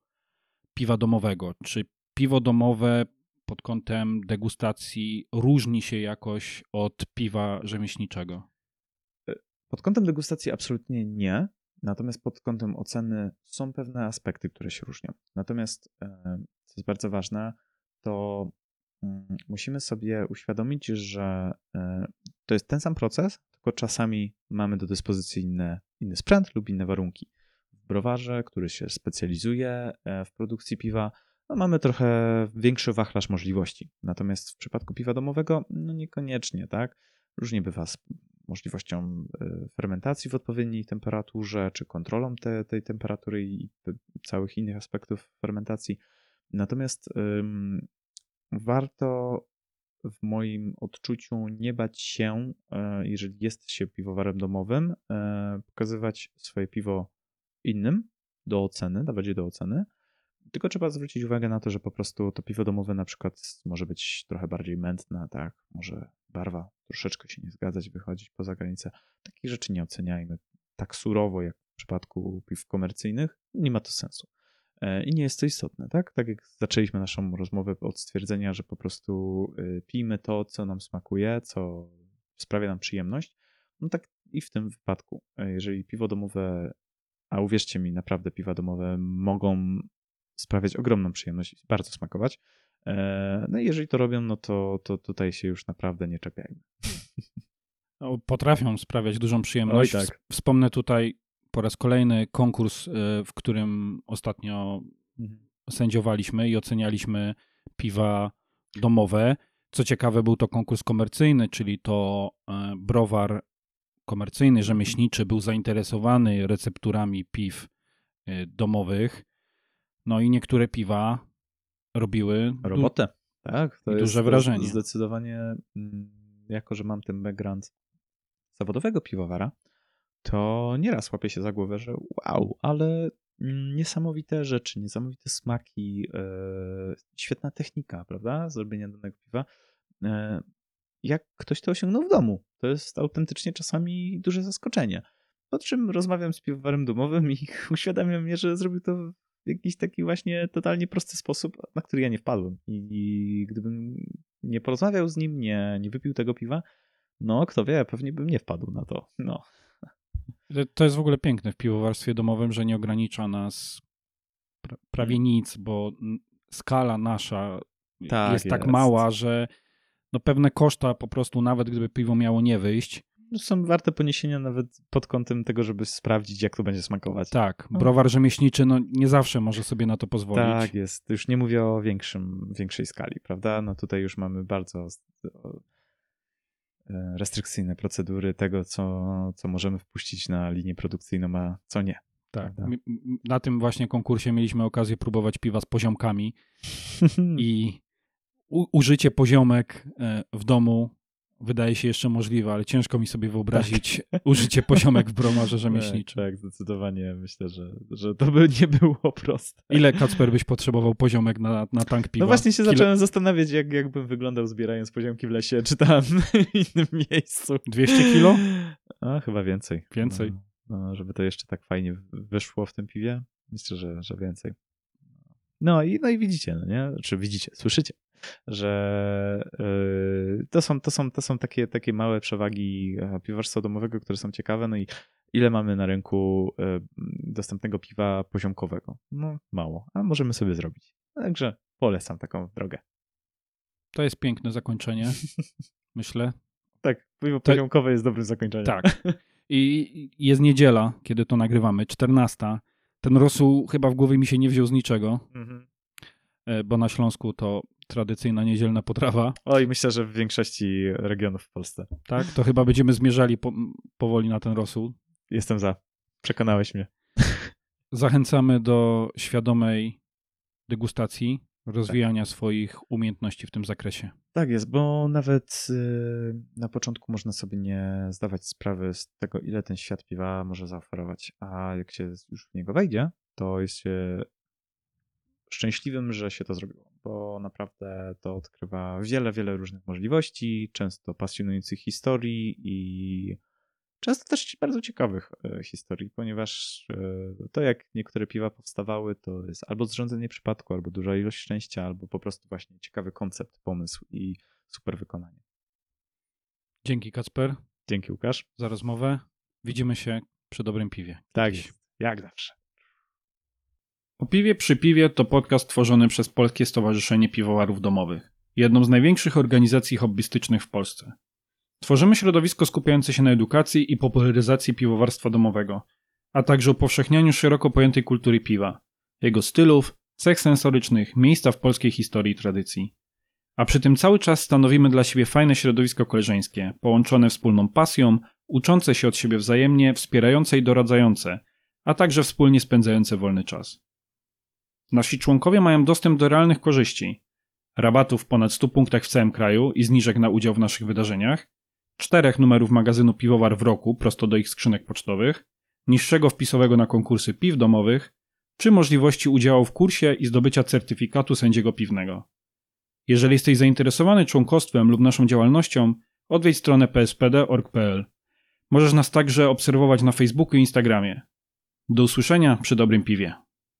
piwa domowego? Czy piwo domowe pod kątem degustacji różni się jakoś od piwa rzemieślniczego? E, pod kątem degustacji absolutnie nie. Natomiast pod kątem oceny są pewne aspekty, które się różnią. Natomiast, e, co jest bardzo ważne, to musimy sobie uświadomić, że e, to jest ten sam proces, tylko czasami mamy do dyspozycji inne, inny sprzęt lub inne warunki. W browarze, który się specjalizuje e, w produkcji piwa, no mamy trochę większy wachlarz możliwości. Natomiast w przypadku piwa domowego, no niekoniecznie, tak? Różnie bywa z możliwością e, fermentacji w odpowiedniej temperaturze, czy kontrolą te, tej temperatury i całych innych aspektów fermentacji. Natomiast warto w moim odczuciu nie bać się, e, jeżeli jest się piwowarem domowym, e, pokazywać swoje piwo innym do oceny, dawać je do oceny. Tylko trzeba zwrócić uwagę na to, że po prostu to piwo domowe na przykład może być trochę bardziej mętne, tak? Może barwa troszeczkę się nie zgadzać, wychodzić poza granicę. Takich rzeczy nie oceniajmy tak surowo jak w przypadku piw komercyjnych. Nie ma to sensu. E, I nie jest to istotne, tak? Tak jak zaczęliśmy naszą rozmowę od stwierdzenia, że po prostu y, pijmy to, co nam smakuje, co sprawia nam przyjemność, no tak i w tym wypadku. E, jeżeli piwo domowe, a uwierzcie mi, naprawdę piwa domowe mogą sprawiać ogromną przyjemność i bardzo smakować, e, no i jeżeli to robią, no to, to tutaj się już naprawdę nie czepiajmy. No, potrafią sprawiać dużą przyjemność. Oj, tak. Wspomnę tutaj po raz kolejny konkurs, y, w którym ostatnio Mhm. sędziowaliśmy i ocenialiśmy piwa domowe. Co ciekawe, był to konkurs komercyjny, czyli to e, browar komercyjny, rzemieślniczy był zainteresowany recepturami piw y, domowych. No i niektóre piwa robiły du- Robotę. Tak, to duże jest wrażenie. Zdecydowanie, mm, jako że mam ten background zawodowego piwowara, to nieraz łapię się za głowę, że wow, ale niesamowite rzeczy, niesamowite smaki, e, świetna technika, prawda, zrobienia danego piwa. E, jak ktoś to osiągnął w domu, to jest autentycznie czasami duże zaskoczenie. Po czym rozmawiam z piwowarem domowym i uświadamiam mnie, że zrobił to w jakiś taki właśnie totalnie prosty sposób, na który ja nie wpadłem. I, i gdybym nie porozmawiał z nim, nie, nie wypił tego piwa, no kto wie, pewnie bym nie wpadł na to. No. To jest w ogóle piękne w piwowarstwie domowym, że nie ogranicza nas pra- prawie nic, bo skala nasza Tak jest tak jest. mała, że no pewne koszta po prostu, nawet gdyby piwo miało nie wyjść, Są warte poniesienia nawet pod kątem tego, żeby sprawdzić, jak to będzie smakować. tak, No. browar rzemieślniczy no nie zawsze może sobie na to pozwolić. Tak jest. Już nie mówię o większym, większej skali, prawda? No tutaj już mamy bardzo restrykcyjne procedury tego, co, co możemy wpuścić na linię produkcyjną, a co nie. tak. prawda? Na tym właśnie konkursie mieliśmy okazję próbować piwa z poziomkami i u- użycie poziomek e, w domu wydaje się jeszcze możliwe, ale ciężko mi sobie wyobrazić użycie poziomek w browarze rzemieślniczym. Tak, tak, zdecydowanie myślę, że, że to by nie było proste. Ile, Kacper, byś potrzebował poziomek na, na tank piwa? No właśnie się Kilo- zacząłem zastanawiać, jak, jakbym wyglądał zbierając poziomki w lesie, czy tam w innym miejscu. 200 kilo? A, chyba więcej. Więcej. No, no, żeby to jeszcze tak fajnie wyszło w tym piwie, myślę, że, że więcej. No i, no i widzicie, no nie? Czy widzicie, słyszycie, że yy, to, są, to, są, to są takie, takie małe przewagi e, piwowarstwa domowego, które są ciekawe, no i ile mamy na rynku e, dostępnego piwa poziomkowego? No mało, a możemy sobie zrobić. Także polecam taką drogę. To jest piękne zakończenie, myślę. Tak, piwo poziomkowe jest dobrym zakończeniem. Tak. I jest niedziela, kiedy to nagrywamy, 14. Ten rosół chyba w głowie mi się nie wziął z niczego, Mhm. e, bo na Śląsku to tradycyjna niedzielna potrawa. Oj, myślę, że w większości regionów w Polsce. Tak, to chyba będziemy zmierzali po, powoli na ten rosół. Jestem za. Przekonałeś mnie. Zachęcamy do świadomej degustacji, rozwijania swoich umiejętności w tym zakresie. Tak jest, bo nawet y, na początku można sobie nie zdawać sprawy z tego, ile ten świat piwa może zaoferować, a jak się już w niego wejdzie, to jest się szczęśliwym, że się to zrobiło, bo naprawdę to odkrywa wiele, wiele różnych możliwości, często pasjonujących historii i często też bardzo ciekawych e, historii, ponieważ e, to jak niektóre piwa powstawały, to jest albo zrządzenie przypadku, albo duża ilość szczęścia, albo po prostu właśnie ciekawy koncept, pomysł i super wykonanie. Dzięki Kacper Dzięki Łukasz. za rozmowę. Widzimy się przy dobrym piwie. Tak jak zawsze. O piwie przy piwie to podcast tworzony przez Polskie Stowarzyszenie Piwowarów Domowych, jedną z największych organizacji hobbystycznych w Polsce. Tworzymy środowisko skupiające się na edukacji i popularyzacji piwowarstwa domowego, a także upowszechnianiu szeroko pojętej kultury piwa, jego stylów, cech sensorycznych, miejsca w polskiej historii i tradycji. A przy tym cały czas stanowimy dla siebie fajne środowisko koleżeńskie, połączone wspólną pasją, uczące się od siebie wzajemnie, wspierające i doradzające, a także wspólnie spędzające wolny czas. Nasi członkowie mają dostęp do realnych korzyści. Rabatów w ponad 100 punktach w całym kraju i zniżek na udział w naszych wydarzeniach, czterech numerów magazynu Piwowar w roku prosto do ich skrzynek pocztowych, niższego wpisowego na konkursy piw domowych, czy możliwości udziału w kursie i zdobycia certyfikatu sędziego piwnego. Jeżeli jesteś zainteresowany członkostwem lub naszą działalnością, odwiedź stronę pspd.org.pl. Możesz nas także obserwować na Facebooku i Instagramie. Do usłyszenia przy dobrym piwie.